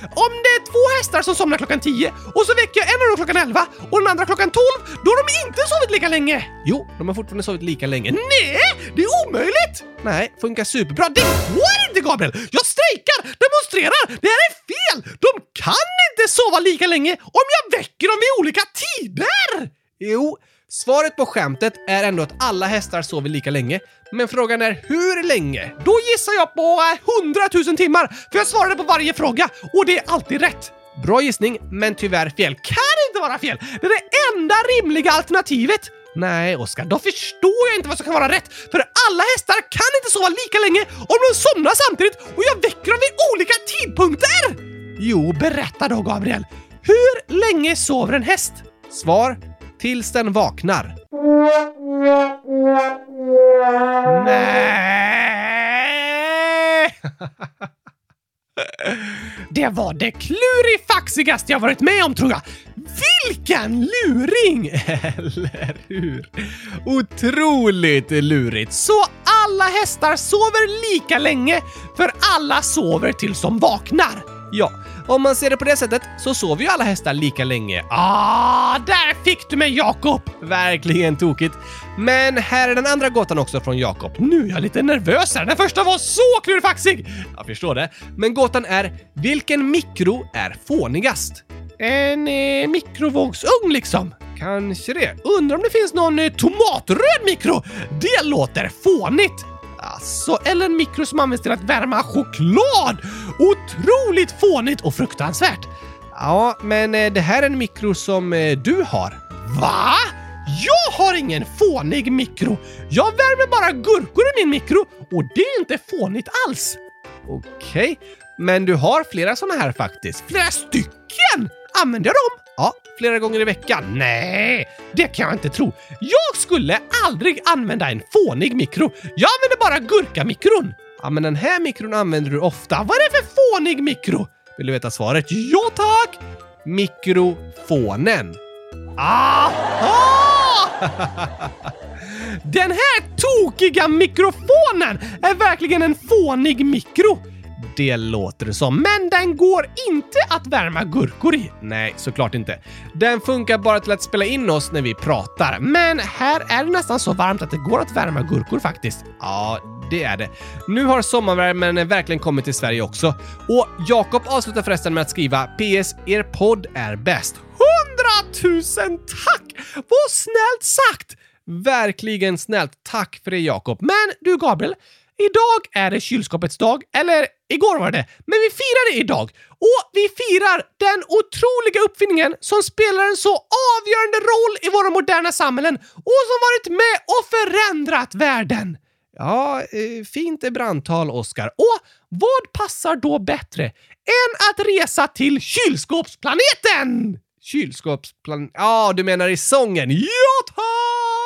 Om det är två hästar som somnar klockan 10 och så väcker jag en av dem klockan 11 och den andra klockan 12, då har de inte sovit lika länge! Jo, de har fortfarande sovit lika länge. Nej! Det är omöjligt! Nej, funkar superbra. Det går inte Gabriel! Jag strejkar! Demonstrerar! Det här är fel! De kan inte sova lika länge om jag väcker dem vid olika tider! Jo, svaret på skämtet är ändå att alla hästar sover lika länge. Men frågan är hur länge? Då gissar jag på eh, 100 000 timmar, för jag svarade på varje fråga och det är alltid rätt. Bra gissning, men tyvärr fel. Kan inte vara fel! Det är det enda rimliga alternativet! Nej, Oskar, Då förstår jag inte vad som kan vara rätt, för alla hästar kan inte sova lika länge om de somnar samtidigt och jag väcker dem vid olika tidpunkter! Jo, Berätta då, Gabriel. Hur länge sover en häst? Svar? Tills den vaknar. Nej! Det var det klurifaxigaste jag varit med om tror jag. Vilken luring! Eller hur? Otroligt lurigt. Så alla hästar sover lika länge, för alla sover tills de vaknar. Ja, om man ser det på det sättet så sover ju alla hästar lika länge. Ah, där fick du mig Jakob! Verkligen tokigt. Men här är den andra gåtan också från Jakob. Nu är jag lite nervös här. Den första var så klurifaxig! Jag förstår det. Men gåtan är, vilken mikro är fånigast? En eh, mikrovågsugn liksom. Kanske det. Undrar om det finns någon eh, tomatröd mikro? Det låter fånigt! Alltså, eller en mikro som används till att värma choklad! Otroligt fånigt och fruktansvärt! Ja, men eh, det här är en mikro som eh, du har. Va? Jag har ingen fånig mikro! Jag värmer bara gurkor i min mikro och det är inte fånigt alls! Okej, men du har flera såna här faktiskt. Flera stycken! Använder jag dem? Flera gånger i veckan. Nej, det kan jag inte tro. Jag skulle aldrig använda en fånig mikro. Jag använder bara gurkamikron. Ja, men den här mikron använder du ofta. Vad är det för fånig mikro? Vill du veta svaret? Ja, tack! Mikrofonen. Aha! (laughs) Den här tokiga mikrofonen är verkligen en fånig mikro. Det låter det som. Men den går inte att värma gurkor i. Nej, såklart inte. Den funkar bara till att spela in oss när vi pratar. Men här är det nästan så varmt att det går att värma gurkor faktiskt. Ja, det är det. Nu har sommarvärmen verkligen kommit till Sverige också. Och Jakob avslutar förresten med att skriva PS. Er podd är bäst. Hundratusen tack! Vad snällt sagt! Verkligen snällt. Tack för det Jakob. Men du Gabriel, idag är det kylskåpets dag, eller igår var det, men vi firar det idag. Och vi firar den otroliga uppfinningen som spelar en så avgörande roll i våra moderna samhällen och som varit med och förändrat världen. Ja, eh, fint brandtal Oskar. Och vad passar då bättre än att resa till kylskåpsplaneten? Kylskåpsplan... Ja, du menar i sången? Ja, tack!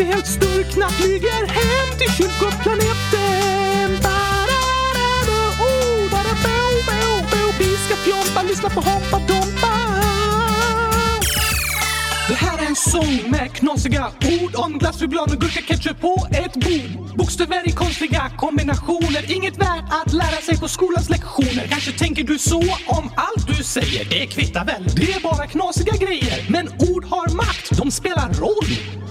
Vi helt sturkna flyger hem till kyrkoplaneten. Bara oh, bo, bo, bo. Vi ska fjompa, lyssna på Hoppa Dompa. Det här är en sång med knasiga ord om glass, choklad och gurka, ketchup på ett bord. Bokstäver i konstiga kombinationer, inget värt att lära sig på skolans lektioner. Kanske tänker du så om allt du säger, det kvittar väl, det är bara knasiga grejer. Men ord har makt, de spelar roll.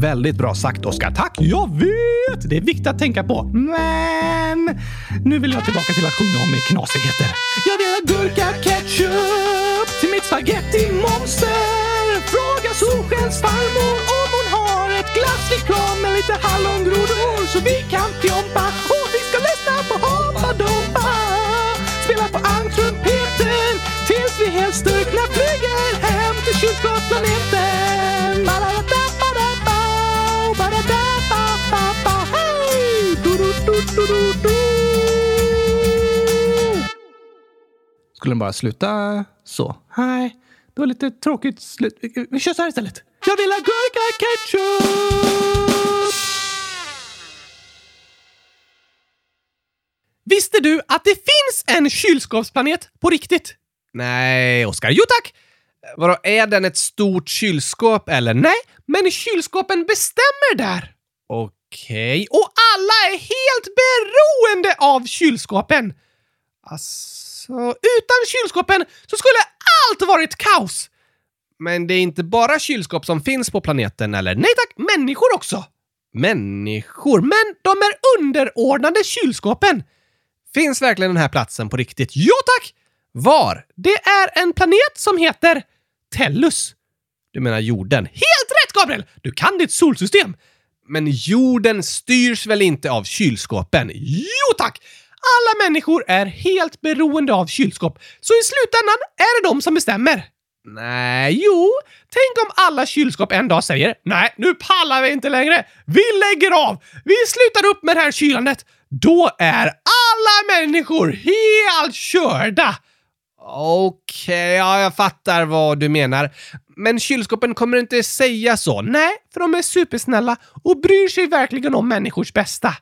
Väldigt bra sagt, Oskar. Tack! Jag vet! Det är viktigt att tänka på. Men nu vill jag tillbaka till att sjunga om knasigheter. Jag vill ha gurka ketchup till mitt spaghetti-monster. Fråga Solskens farmor om hon har ett glasslikör med lite hallongrodor så vi kan fjompa och vi ska lyssna på Hoppa Dompa. Spela på ankrumpeten tills vi helt styrkna flyger hem till kylskåpsplaneten. Skulle den bara sluta så? Nej, det var lite tråkigt slut. Vi- kör så här istället. Jag vill ha gurka ketchup! Visste du att det finns en kylskåpsplanet på riktigt? Nej, Oskar. Jo tack! Vadå, är den ett stort kylskåp eller? Nej, men kylskåpen bestämmer där. Okej. Och alla är helt beroende av kylskåpen. Så utan kylskåpen så skulle allt varit kaos. Men det är inte bara kylskåp som finns på planeten, eller? Nej tack, människor också. Människor? Men de är underordnade kylskåpen. Finns verkligen den här platsen på riktigt? Ja tack! Var? Det är en planet som heter Tellus. Du menar jorden? Helt rätt Gabriel! Du kan ditt solsystem. Men jorden styrs väl inte av kylskåpen? Jo tack! Alla människor är helt beroende av kylskåp, så i slutändan är det de som bestämmer. Nej, jo. Tänk om alla kylskåp en dag säger nej, nu pallar vi inte längre. Vi lägger av. Vi slutar upp med det här kylandet. Då är alla människor helt körda. Okej, ja, jag fattar vad du menar. Men kylskåpen kommer inte säga så. Nej, för de är supersnälla och bryr sig verkligen om människors bästa.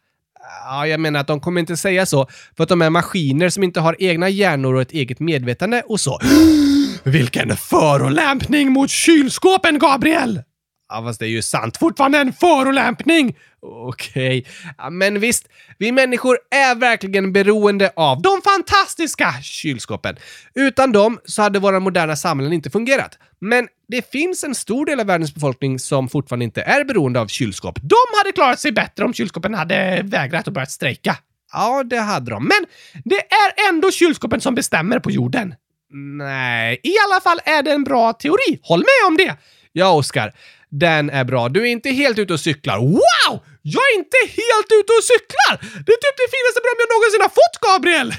Ja, jag menar att de kommer inte säga så för att de är maskiner som inte har egna hjärnor och ett eget medvetande och så. (gasps) Vilken förolämpning mot kylskåpen, Gabriel! Ja, fast det är ju sant. Fortfarande en förolämpning! Okej. Ja, men visst, vi människor är verkligen beroende av de fantastiska kylskåpen. Utan dem så hade våra moderna samhällen inte fungerat. Men det finns en stor del av världens befolkning som fortfarande inte är beroende av kylskåp. De hade klarat sig bättre om kylskåpen hade vägrat och börjat strejka. Ja, det hade de. Men det är ändå kylskåpen som bestämmer på jorden. Nej, i alla fall är det en bra teori. Håll med om det! Ja, Oskar. Den är bra. Du är inte helt ute och cyklar. Wow! Jag är inte helt ute och cyklar! Det är typ det finaste beröm jag någonsin har fått, Gabriel!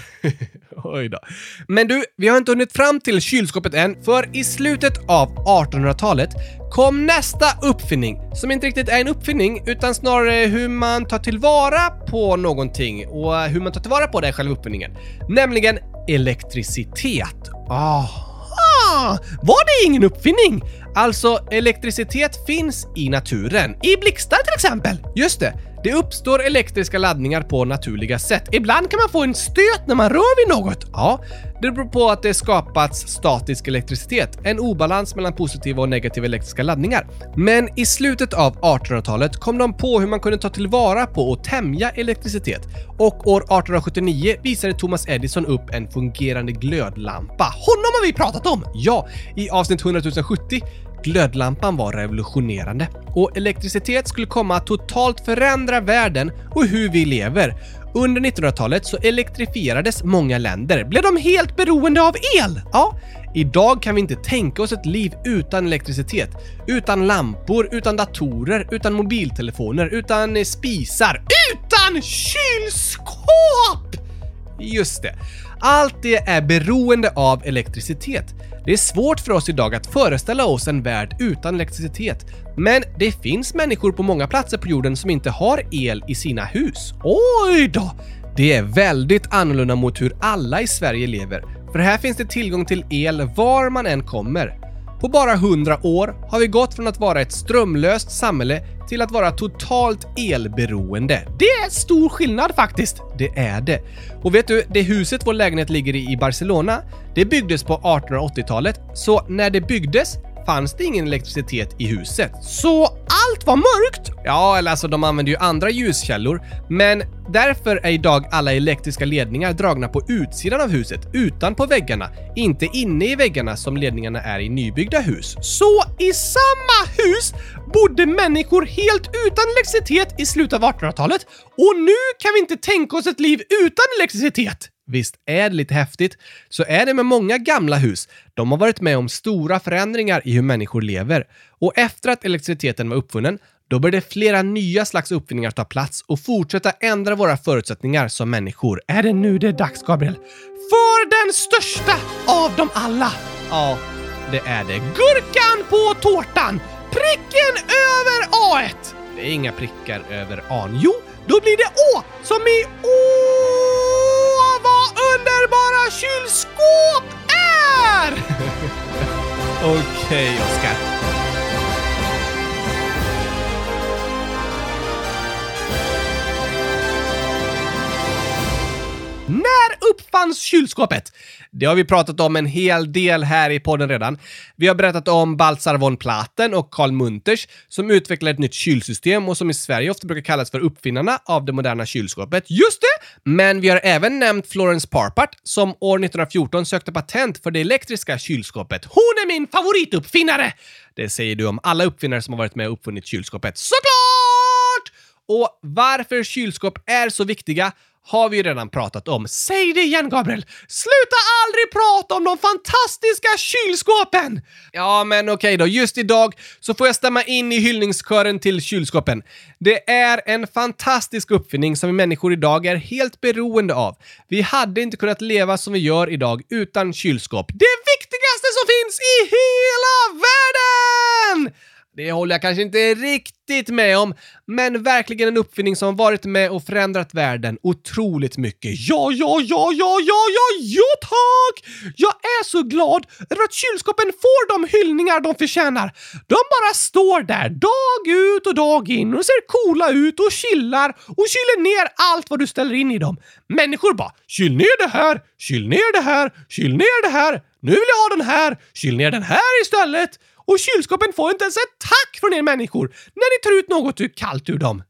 (laughs) (laughs) Oj då. Men du, vi har inte hunnit fram till kylskåpet än, för i slutet av 1800-talet kom nästa uppfinning, som inte riktigt är en uppfinning, utan snarare hur man tar tillvara på någonting och hur man tar tillvara på det är själva uppfinningen. Nämligen elektricitet. Aha! Var det ingen uppfinning? Alltså, elektricitet finns i naturen. I blixtar till exempel. Just det. Det uppstår elektriska laddningar på naturliga sätt. Ibland kan man få en stöt när man rör vid något. Ja, det beror på att det skapats statisk elektricitet, en obalans mellan positiva och negativa elektriska laddningar. Men i slutet av 1800-talet kom de på hur man kunde ta tillvara på och tämja elektricitet. Och år 1879 visade Thomas Edison upp en fungerande glödlampa. Honom har vi pratat om! Ja, i avsnitt 100 070 Glödlampan var revolutionerande och elektricitet skulle komma att totalt förändra världen och hur vi lever. Under 1900-talet så elektrifierades många länder. Blev de helt beroende av el? Ja. Idag kan vi inte tänka oss ett liv utan elektricitet. Utan lampor, utan datorer, utan mobiltelefoner, utan spisar, utan kylskåp! Just det. Allt det är beroende av elektricitet. Det är svårt för oss idag att föreställa oss en värld utan elektricitet. Men det finns människor på många platser på jorden som inte har el i sina hus. Oj då! Det är väldigt annorlunda mot hur alla i Sverige lever. För här finns det tillgång till el var man än kommer. På bara 100 år har vi gått från att vara ett strömlöst samhälle till att vara totalt elberoende. Det är stor skillnad faktiskt. Det är det. Och vet du, det huset vår lägenhet ligger i i Barcelona, det byggdes på 1880-talet, så när det byggdes fanns det ingen elektricitet i huset. Så allt var mörkt? Ja, eller alltså de använde ju andra ljuskällor, men därför är idag alla elektriska ledningar dragna på utsidan av huset, utan på väggarna, inte inne i väggarna som ledningarna är i nybyggda hus. Så i samma hus bodde människor helt utan elektricitet i slutet av 1800-talet och nu kan vi inte tänka oss ett liv utan elektricitet. Visst är det lite häftigt? Så är det med många gamla hus. De har varit med om stora förändringar i hur människor lever. Och efter att elektriciteten var uppfunnen, då började flera nya slags uppfinningar ta plats och fortsätta ändra våra förutsättningar som människor. Är det nu det är dags, Gabriel? För den största av dem alla! Ja, det är det. Gurkan på tårtan! Pricken över A1! Det är inga prickar över A. Jo, då blir det Å som i Å! Vad underbara kylskåp är! Okej, Oskar. När uppfanns kylskåpet? Det har vi pratat om en hel del här i podden redan. Vi har berättat om Baltzar von Platen och Karl Munters som utvecklade ett nytt kylsystem och som i Sverige ofta brukar kallas för uppfinnarna av det moderna kylskåpet. Just det! Men vi har även nämnt Florence Parpart som år 1914 sökte patent för det elektriska kylskåpet. Hon är min favorituppfinnare! Det säger du om alla uppfinnare som har varit med och uppfunnit kylskåpet. Såklart! Och varför kylskåp är så viktiga har vi ju redan pratat om. Säg det igen, Gabriel! Sluta aldrig prata om de fantastiska kylskåpen! Ja, men okej då. Just idag så får jag stämma in i hyllningskören till kylskåpen. Det är en fantastisk uppfinning som vi människor idag är helt beroende av. Vi hade inte kunnat leva som vi gör idag utan kylskåp. Det viktigaste som finns i hela världen! Det håller jag kanske inte riktigt med om, men verkligen en uppfinning som varit med och förändrat världen otroligt mycket. Ja, ja, ja, ja, ja, ja, ja tack! Jag är så glad över att kylskåpen får de hyllningar de förtjänar. De bara står där dag ut och dag in och ser coola ut och chillar och kyler ner allt vad du ställer in i dem. Människor bara “kyl ner det här, kyl ner det här, kyl ner det här, nu vill jag ha den här, kyl ner den här istället” och kylskåpen får inte ens ett tack från er människor när ni tar ut något ur kallt ur dem.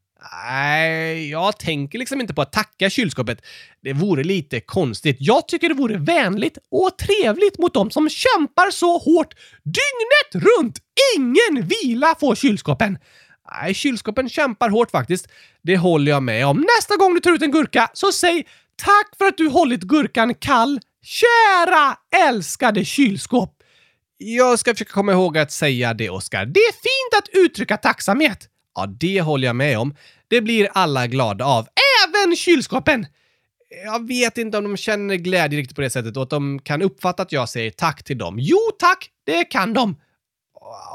Nej, jag tänker liksom inte på att tacka kylskåpet. Det vore lite konstigt. Jag tycker det vore vänligt och trevligt mot dem som kämpar så hårt dygnet runt. Ingen vila får kylskåpen. Nej, kylskåpen kämpar hårt faktiskt. Det håller jag med om. Nästa gång du tar ut en gurka, så säg tack för att du hållit gurkan kall. Kära älskade kylskåp! Jag ska försöka komma ihåg att säga det, Oskar. Det är fint att uttrycka tacksamhet. Ja, det håller jag med om. Det blir alla glada av. Även kylskåpen! jag vet inte om de känner glädje riktigt på det sättet och att de kan uppfatta att jag säger tack till dem. Jo tack, det kan de.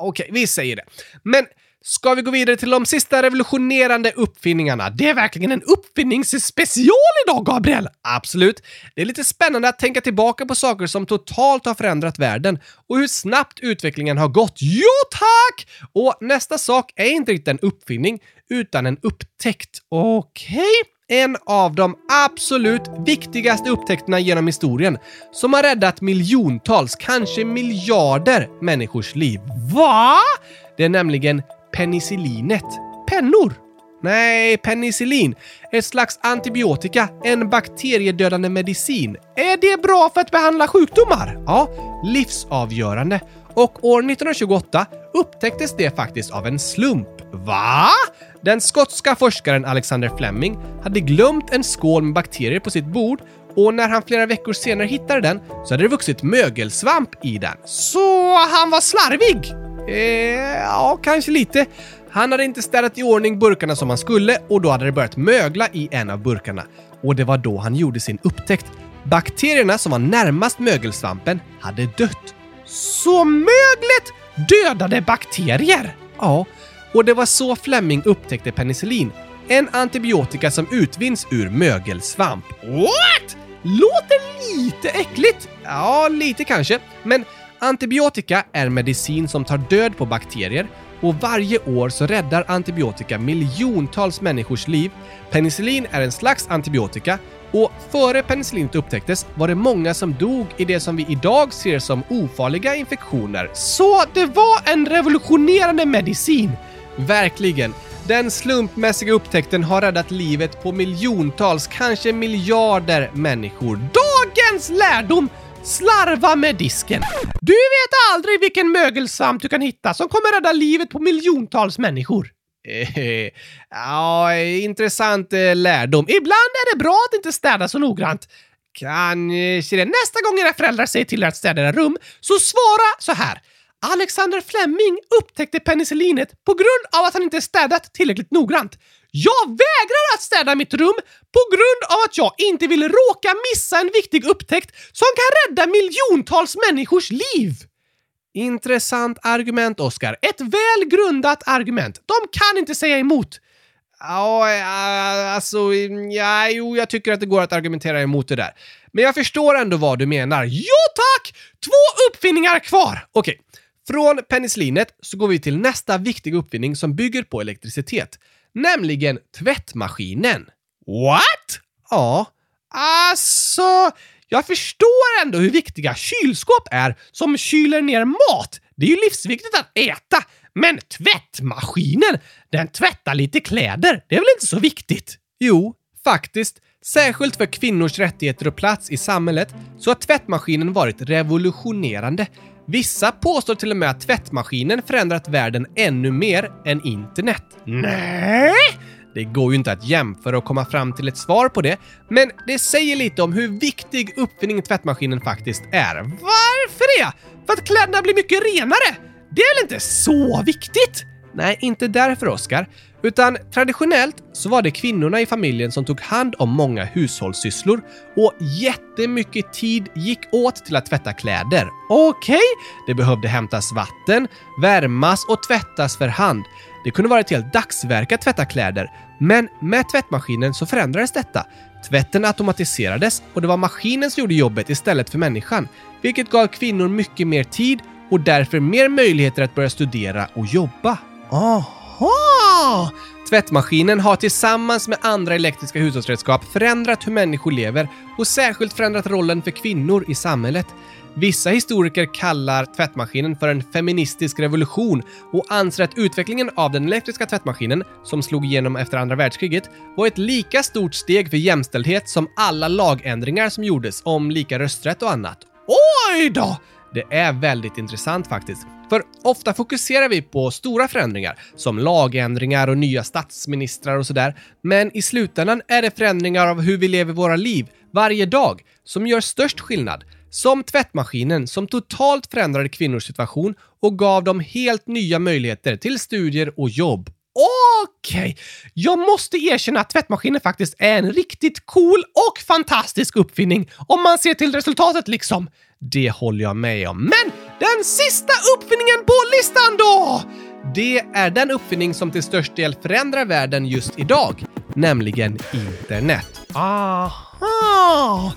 Okej, vi säger det. Men ska vi gå vidare till de sista revolutionerande uppfinningarna? Det är verkligen en uppfinningsspecial idag, Gabriel! Absolut. Det är lite spännande att tänka tillbaka på saker som totalt har förändrat världen och hur snabbt utvecklingen har gått. Jo tack! Och nästa sak är inte riktigt en uppfinning, utan en upptäckt. Okej? En av de absolut viktigaste upptäckterna genom historien som har räddat miljontals, kanske miljarder människors liv. Va? Det är nämligen penicillinet. Pennor? Nej, penicillin. Ett slags antibiotika, en bakteriedödande medicin. Är det bra för att behandla sjukdomar? Ja, livsavgörande. Och år 1928 upptäcktes det faktiskt av en slump. Va? Den skotska forskaren Alexander Fleming hade glömt en skål med bakterier på sitt bord och när han flera veckor senare hittade den så hade det vuxit mögelsvamp i den. Så han var slarvig? Eh, ja, kanske lite. Han hade inte städat i ordning burkarna som han skulle och då hade det börjat mögla i en av burkarna. Och det var då han gjorde sin upptäckt. Bakterierna som var närmast mögelsvampen hade dött. Så möglet dödade bakterier? Ja, och det var så Fleming upptäckte penicillin. En antibiotika som utvinns ur mögelsvamp. What? Låter lite äckligt. Ja, lite kanske. Men antibiotika är medicin som tar död på bakterier och varje år så räddar antibiotika miljontals människors liv. Penicillin är en slags antibiotika och före penicillinet upptäcktes var det många som dog i det som vi idag ser som ofarliga infektioner. Så det var en revolutionerande medicin! Verkligen. Den slumpmässiga upptäckten har räddat livet på miljontals, kanske miljarder människor. Dagens lärdom! Slarva med disken. Du vet aldrig vilken mögelsvamp du kan hitta som kommer rädda livet på miljontals människor. Eh, (laughs) ja, intressant eh, lärdom. Ibland är det bra att inte städa så noggrant. Kanske det. Nästa gång era föräldrar säger till er att städa era rum, så svara så här. Alexander Fleming upptäckte penicillinet på grund av att han inte städat tillräckligt noggrant. Jag vägrar att städa mitt rum på grund av att jag inte vill råka missa en viktig upptäckt som kan rädda miljontals människors liv. Intressant argument, Oscar. Ett väl grundat argument. De kan inte säga emot. Ja, eh, alltså, ja, jo, jag tycker att det går att argumentera emot det där. Men jag förstår ändå vad du menar. Ja, tack! Två uppfinningar kvar! Okej, från penicillinet så går vi till nästa viktiga uppfinning som bygger på elektricitet, nämligen tvättmaskinen. What? Ja, alltså, jag förstår ändå hur viktiga kylskåp är som kyler ner mat. Det är ju livsviktigt att äta. Men tvättmaskinen, den tvättar lite kläder. Det är väl inte så viktigt? Jo, faktiskt. Särskilt för kvinnors rättigheter och plats i samhället så har tvättmaskinen varit revolutionerande. Vissa påstår till och med att tvättmaskinen förändrat världen ännu mer än internet. Nej! Det går ju inte att jämföra och komma fram till ett svar på det, men det säger lite om hur viktig uppfinning tvättmaskinen faktiskt är. Varför det? För att kläderna blir mycket renare? Det är väl inte så viktigt? Nej, inte därför Oskar. Utan traditionellt så var det kvinnorna i familjen som tog hand om många hushållssysslor och jättemycket tid gick åt till att tvätta kläder. Okej, okay. det behövde hämtas vatten, värmas och tvättas för hand. Det kunde vara ett helt dagsverke att tvätta kläder, men med tvättmaskinen så förändrades detta. Tvätten automatiserades och det var maskinen som gjorde jobbet istället för människan, vilket gav kvinnor mycket mer tid och därför mer möjligheter att börja studera och jobba. Aha! Tvättmaskinen har tillsammans med andra elektriska hushållsredskap förändrat hur människor lever och särskilt förändrat rollen för kvinnor i samhället. Vissa historiker kallar tvättmaskinen för en feministisk revolution och anser att utvecklingen av den elektriska tvättmaskinen, som slog igenom efter andra världskriget, var ett lika stort steg för jämställdhet som alla lagändringar som gjordes om lika rösträtt och annat. Oj då! Det är väldigt intressant faktiskt. För ofta fokuserar vi på stora förändringar, som lagändringar och nya statsministrar och sådär. Men i slutändan är det förändringar av hur vi lever våra liv varje dag som gör störst skillnad. Som tvättmaskinen som totalt förändrade kvinnors situation och gav dem helt nya möjligheter till studier och jobb. Okej, jag måste erkänna att tvättmaskinen faktiskt är en riktigt cool och fantastisk uppfinning om man ser till resultatet liksom. Det håller jag med om. Men den sista uppfinningen på listan då! Det är den uppfinning som till störst del förändrar världen just idag, nämligen internet. Aha!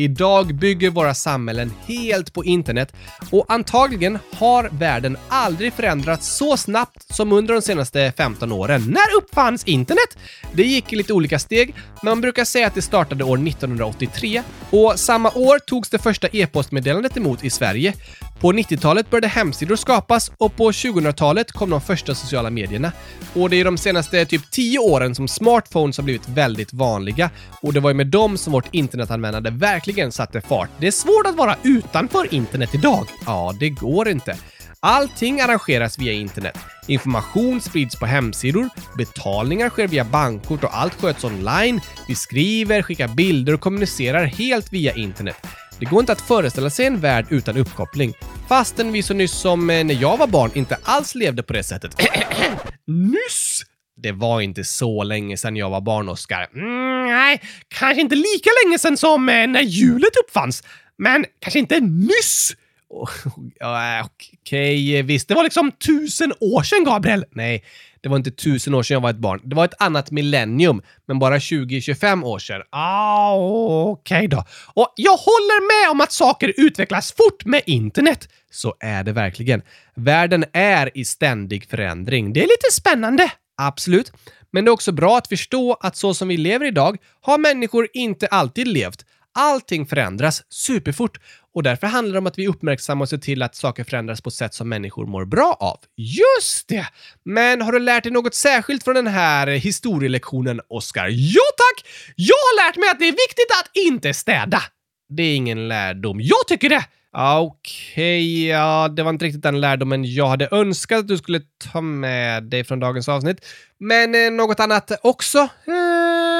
Idag bygger våra samhällen helt på internet och antagligen har världen aldrig förändrats så snabbt som under de senaste 15 åren. När uppfanns internet? Det gick i lite olika steg, men man brukar säga att det startade år 1983 och samma år togs det första e-postmeddelandet emot i Sverige. På 90-talet började hemsidor skapas och på 2000-talet kom de första sociala medierna. Och det är de senaste typ 10 åren som smartphones har blivit väldigt vanliga och det var ju med dem som vårt internetanvändande verkligen satte fart. Det är svårt att vara utanför internet idag. Ja, det går inte. Allting arrangeras via internet. Information sprids på hemsidor, betalningar sker via bankkort och allt sköts online. Vi skriver, skickar bilder och kommunicerar helt via internet. Det går inte att föreställa sig en värld utan uppkoppling. Fastän vi så nyss som eh, när jag var barn inte alls levde på det sättet. (clears throat) Nyss? Det var inte så länge sedan jag var barn, Oskar. Mm, nej, kanske inte lika länge sedan som eh, när hjulet uppfanns. Men kanske inte nyss. (laughs) Ja, Okej, visst. Det var liksom tusen år sedan, Gabriel. Nej, det var inte tusen år sedan jag var ett barn. Det var ett annat millennium, men bara 20-25 år sedan. Ah, Okej okay då. Och jag håller med om att saker utvecklas fort med internet. Så är det verkligen. Världen är i ständig förändring. Det är lite spännande. Absolut. Men det är också bra att förstå att så som vi lever idag har människor inte alltid levt. Allting förändras superfort och därför handlar det om att vi uppmärksammar och ser till att saker förändras på sätt som människor mår bra av. Just det! Men har du lärt dig något särskilt från den här historielektionen, Oskar? Ja tack! Jag har lärt mig att det är viktigt att inte städa. Det är ingen lärdom. Jag tycker det! Ah, okej, okay, ja, det var inte riktigt den lärdomen jag hade önskat att du skulle ta med dig från dagens avsnitt. Men eh, något annat också? Eh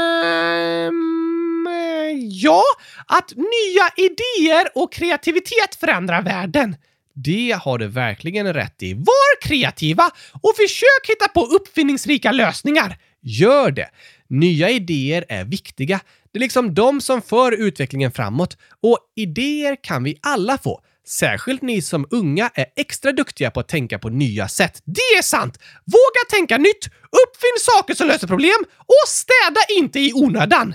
Ja, att nya idéer och kreativitet förändrar världen. Det har du verkligen rätt i. Var kreativa och försök hitta på uppfinningsrika lösningar. Gör det! Nya idéer är viktiga. Det är liksom de som för utvecklingen framåt och idéer kan vi alla få. Särskilt ni som unga är extra duktiga på att tänka på nya sätt. Det är sant! Våga tänka nytt, uppfinn saker som löser problem och städa inte i onödan.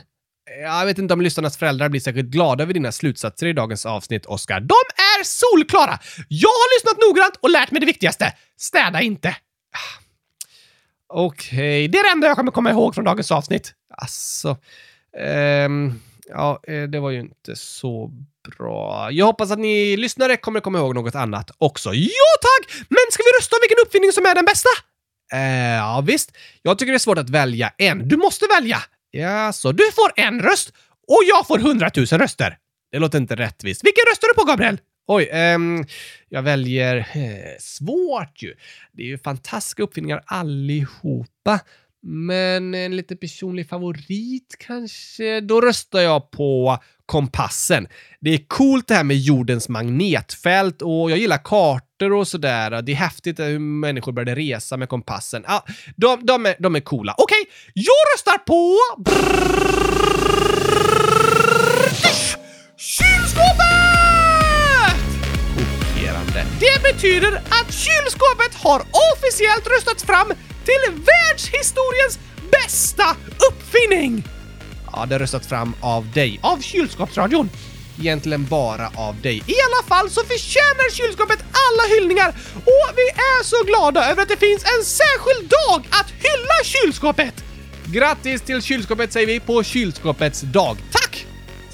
Jag vet inte om lyssnarnas föräldrar blir särskilt glada över dina slutsatser i dagens avsnitt, Oscar. De är solklara! Jag har lyssnat noggrant och lärt mig det viktigaste. Städa inte. Okej. Okay. Det är det enda jag kommer komma ihåg från dagens avsnitt. Alltså... Um, ja, eh, det var ju inte så bra. Jag hoppas att ni lyssnare kommer komma ihåg något annat också. Ja, tack! Men ska vi rösta om vilken uppfinning som är den bästa? Uh, ja, visst. Jag tycker det är svårt att välja en. Du måste välja! Ja, så du får en röst och jag får hundratusen röster. Det låter inte rättvist. Vilken röstar du på, Gabriel? Oj, ehm, jag väljer... Eh, svårt ju. Det är ju fantastiska uppfinningar allihopa. Men en lite personlig favorit kanske? Då röstar jag på kompassen. Det är coolt det här med jordens magnetfält och jag gillar kartor och sådär. Det är häftigt hur människor började resa med kompassen. Ja, de, de, är, de är coola. Okej, okay, jag röstar på... Kylskåpet! Chockerande. Det betyder att kylskåpet har officiellt röstats fram till världshistoriens bästa uppfinning! Ja, det har röstat fram av dig. Av kylskåpsradion. Egentligen bara av dig. I alla fall så förtjänar kylskåpet alla hyllningar och vi är så glada över att det finns en särskild dag att hylla kylskåpet! Grattis till kylskåpet säger vi på kylskåpets dag. Tack!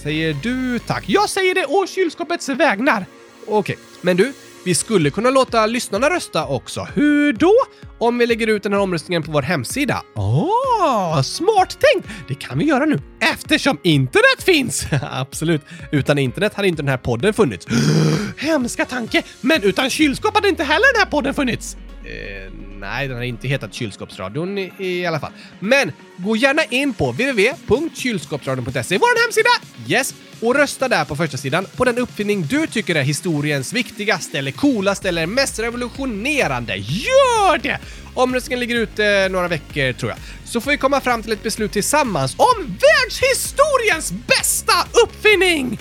Säger du tack? Jag säger det å kylskåpets vägnar. Okej, men du, vi skulle kunna låta lyssnarna rösta också. Hur då? Om vi lägger ut den här omröstningen på vår hemsida. Oh, smart tänkt! Det kan vi göra nu eftersom internet finns! (laughs) Absolut. Utan internet hade inte den här podden funnits. (gasps) Hemska tanke! Men utan kylskåp hade inte heller den här podden funnits. Eh, nej, den har inte hetat Kylskåpsradion i, i, alla fall. Men gå gärna in på www.kylskåpsradion.se, vår hemsida! Yes! och rösta där på första sidan på den uppfinning du tycker är historiens viktigaste eller coolaste eller mest revolutionerande. Gör det! Omröstningen ligger ute eh, några veckor tror jag. Så får vi komma fram till ett beslut tillsammans om världshistoriens bästa uppfinning!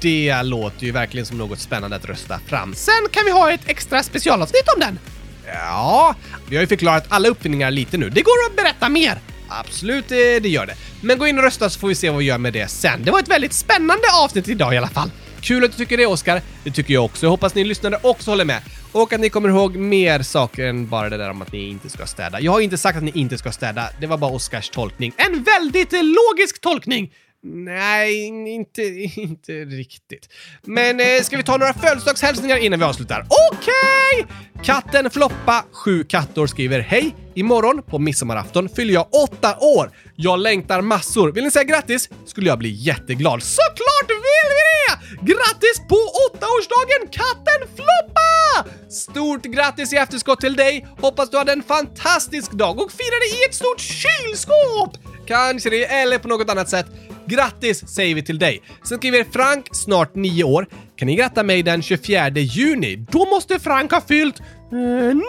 Det låter ju verkligen som något spännande att rösta fram. Sen kan vi ha ett extra specialavsnitt om den. Ja, vi har ju förklarat alla uppfinningar lite nu. Det går att berätta mer. Absolut, eh, det gör det. Men gå in och rösta så får vi se vad vi gör med det sen. Det var ett väldigt spännande avsnitt idag i alla fall. Kul att du tycker det, Oskar. Det tycker jag också. Jag hoppas ni lyssnare också håller med. Och att ni kommer ihåg mer saker än bara det där om att ni inte ska städa. Jag har inte sagt att ni inte ska städa. Det var bara Oskars tolkning. En väldigt logisk tolkning. Nej, inte, (laughs) inte riktigt. Men eh, ska vi ta några födelsedagshälsningar innan vi avslutar? Okej! Katten Floppa, sju kattor, skriver Hej! Imorgon på midsommarafton fyller jag åtta år. Jag längtar massor. Vill ni säga grattis? Skulle jag bli jätteglad. Såklart vill vi det! Grattis på åttaårsdagen katten Floppa! Stort grattis i efterskott till dig. Hoppas du hade en fantastisk dag och firade i ett stort kylskåp! Kanske det, eller på något annat sätt. Grattis säger vi till dig. Sen skriver Frank, snart nio år. Kan ni gratta mig den 24 juni? Då måste Frank ha fyllt eh, 900 000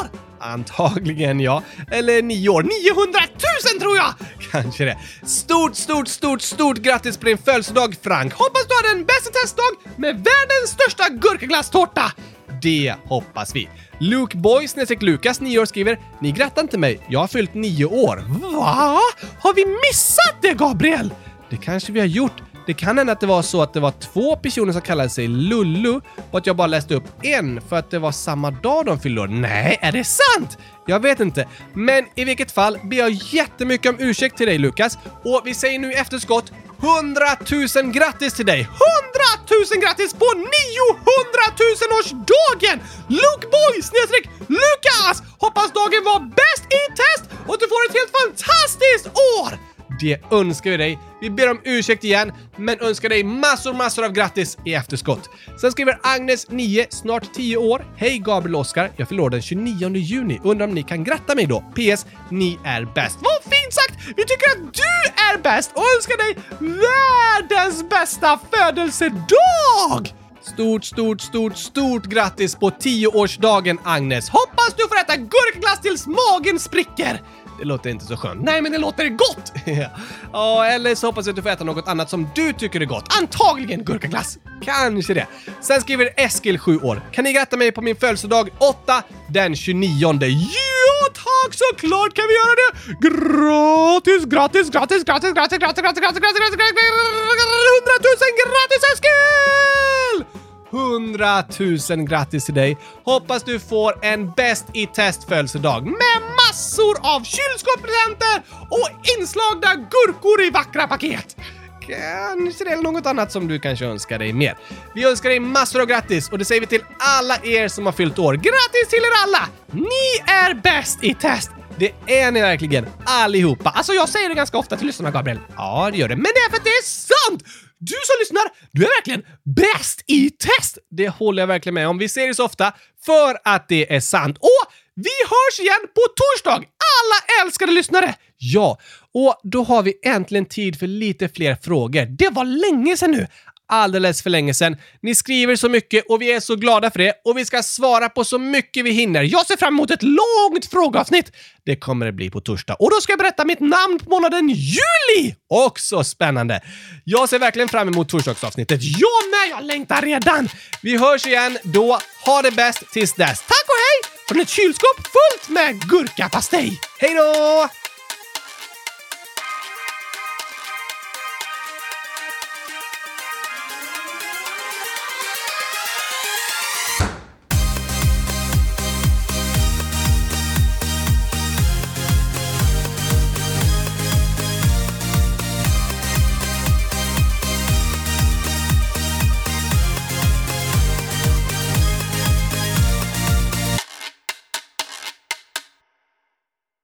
år! Antagligen ja. Eller nio år. 900 000 tror jag! (laughs) Kanske det. Stort, stort, stort, stort grattis på din födelsedag Frank! Hoppas du har en bästa testdag med världens största gurkaglasstårta! Det hoppas vi. Luke Boy Lukas, 9 år, skriver “Ni grattar inte mig, jag har fyllt 9 år”. Va? Har vi missat det, Gabriel? Det kanske vi har gjort. Det kan hända att det var så att det var två personer som kallade sig Lullu och att jag bara läste upp en för att det var samma dag de fyllde år. Nej, är det sant? Jag vet inte. Men i vilket fall ber jag jättemycket om ursäkt till dig Lukas och vi säger nu i efterskott 100 000 grattis till dig! 100 000 grattis på 900 000 årsdagen! Lukeboy snedstreck Lukas! Hoppas dagen var bäst i test och att du får ett helt fantastiskt år! Det önskar vi dig. Vi ber om ursäkt igen, men önskar dig massor, massor av grattis i efterskott. Sen skriver Agnes, 9, snart 10 år. Hej Gabriel och Oskar, jag fyller år den 29 juni. Undrar om ni kan gratta mig då? PS. Ni är bäst. Vad fint sagt! Vi tycker att du är bäst och önskar dig världens bästa födelsedag! Stort, stort, stort, stort grattis på 10-årsdagen Agnes! Hoppas du får äta gurkglass tills magen spricker! Det låter inte så skönt. Nej, men det låter gott! ja, eller så hoppas jag att du får äta något annat som du tycker är gott. Antagligen gurkaglass! Kanske det. Sen skriver Eskil, 7 år. Kan ni gratta mig på min födelsedag 8 den 29? Ja, tack! Såklart kan vi göra det! Gratis, gratis, gratis, gratis, gratis, gratis, gratis, gratis, gratis, gratis, gratis, 100 000 gratis Eskil! 100 000 grattis till dig! Hoppas du får en bäst i test födelsedag Men massor av kylskåpspresenter och inslagna gurkor i vackra paket! Kanske det är något annat som du kanske önskar dig mer. Vi önskar dig massor av grattis och det säger vi till alla er som har fyllt år. Grattis till er alla! Ni är bäst i test! Det är ni verkligen, allihopa. Alltså, jag säger det ganska ofta till lyssnarna, Gabriel. Ja, det gör det. Men det är för att det är sant! Du som lyssnar, du är verkligen bäst i test! Det håller jag verkligen med om. Vi säger det så ofta för att det är sant. Och vi hörs igen på torsdag! Alla älskade lyssnare! Ja, och då har vi äntligen tid för lite fler frågor. Det var länge sedan nu! Alldeles för länge sedan. Ni skriver så mycket och vi är så glada för det och vi ska svara på så mycket vi hinner. Jag ser fram emot ett långt frågeavsnitt. Det kommer det bli på torsdag och då ska jag berätta mitt namn på månaden juli! Också spännande! Jag ser verkligen fram emot torsdagsavsnittet. Jag med! Jag längtar redan! Vi hörs igen då. Ha det bäst tills dess. Tack och hej! Från ett kylskåp fullt med gurkapastej. Hej då!